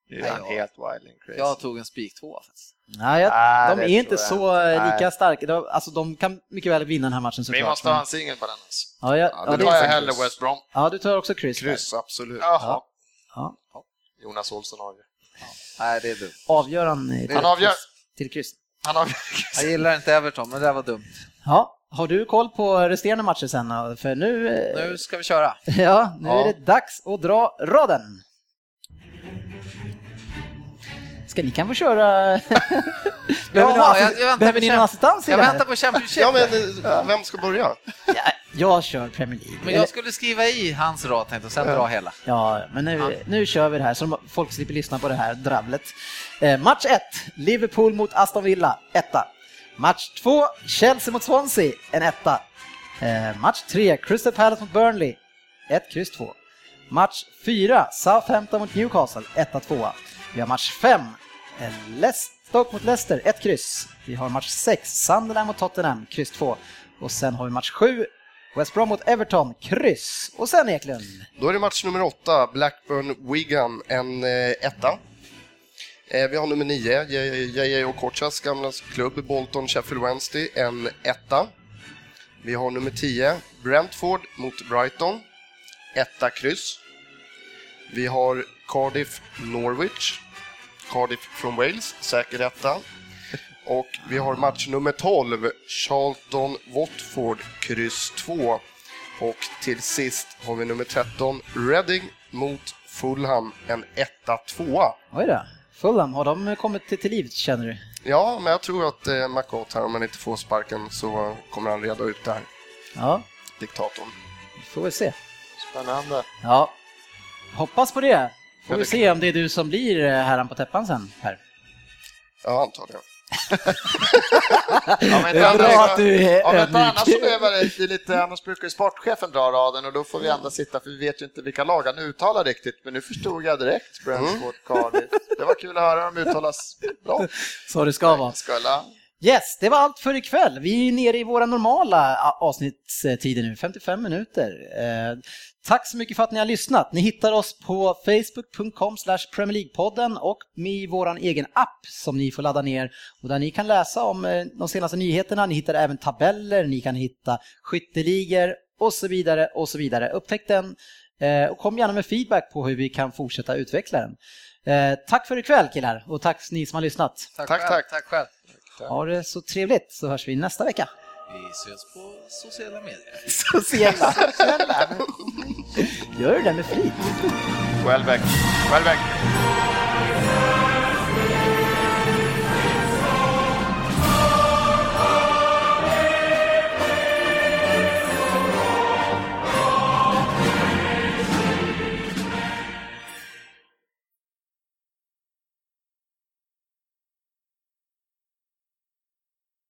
Du är ja. helt wild crazy. Jag tog en spik två faktiskt. Nej, jag, Nej, de är inte så lika Nej. starka. De, alltså, de kan mycket väl vinna den här matchen såklart. Vi måste ha en singel på den. Alltså. Ja, jag, Ja, ja, det tar jag hellre. West Brom. ja, du tar också kryss. där. Kryss, absolut. Jaha. Ja. Jonas Olsson avgör. Nej, det är dumt. Avgör han till, Han avgör. till kryss? Han avgör. Jag gillar inte Everton, men det där var dumt. Ja, har du koll på resterande matcher sen? För nu, eh, Nu ska vi köra. ja, nu Ja. är det dags att dra raden. Ska ni kan få köra... behöver ni, Jaha, assi- jag- jag väntar behöver på ni någon assistans i Jag det här? väntar på Championship. Ja, men eh, vem ska börja? Ja, jag kör Premier League. Men jag skulle skriva i hans rad tänkte och sen dra hela. Ja, men nu, nu kör vi det här så folk slipper lyssna på det här dravlet. Eh, match 1, Liverpool mot Aston Villa, etta. Match 2, Chelsea mot Swansea, en etta. Eh, match 3, Crystal Palace mot Burnley, 1, kryss 2. Match 4, Southampton mot Newcastle, 1-2. Vi har match 5, eh, Stoke mot Leicester, 1 kryss. Vi har match 6, Sunderland mot Tottenham, kryss 2. Och sen har vi match 7, West Brom mot Everton, kryss. Och sen Eklund. Då är det match nummer 8, Blackburn-Wigan, en eh, etta. Eh, vi har nummer 9, JJ Okochas gamla klubb, Bolton Sheffield Wednesday, en etta. Vi har nummer 10, Brentford mot Brighton, etta kryss. Vi har Cardiff Norwich, Cardiff från Wales, säker etta. Och vi har match nummer 12, Charlton Watford, kryss 2. Och till sist har vi nummer 13, Reading mot Fulham, en etta tvåa. Oj då. Fulham, har de kommit till, till liv känner du? Ja, men jag tror att eh, McGott här, om han inte får sparken så kommer han reda ut det här, Ja, diktatorn. vi får väl se. Spännande. Ja, hoppas på det. Får Ja, vi det- se om det är du som blir eh, herran på täppan sen, Per. Ja, antagligen. Ja, men Det är bra annars- att du är Ja, men annars behöver lite, annars brukar ju sportchefen dra raden och då får vi andra sitta för vi vet ju inte vilka lag han uttalar riktigt. Men nu förstod jag direkt Brentford, Cardiff. Det var kul att höra dem uttalas bra. Så det ska vara. Yes, det var allt för ikväll. Vi är nere i våra normala avsnittstider nu, 55 minuter. Tack så mycket för att ni har lyssnat. Ni hittar oss på facebook.com Premier League-podden och med vår egen app som ni får ladda ner och där ni kan läsa om eh, de senaste nyheterna. Ni hittar även tabeller, ni kan hitta skytteligor och så vidare och så vidare. Upptäck den eh, och kom gärna med feedback på hur vi kan fortsätta utveckla den. Eh, tack för ikväll killar och tack ni som har lyssnat. Tack, Tack, själv. tack. tack själv. Ha det så trevligt så hörs vi nästa vecka. Vi ses på sociala medier. Sociala. Gör det med flit. Welbeck. Welbeck.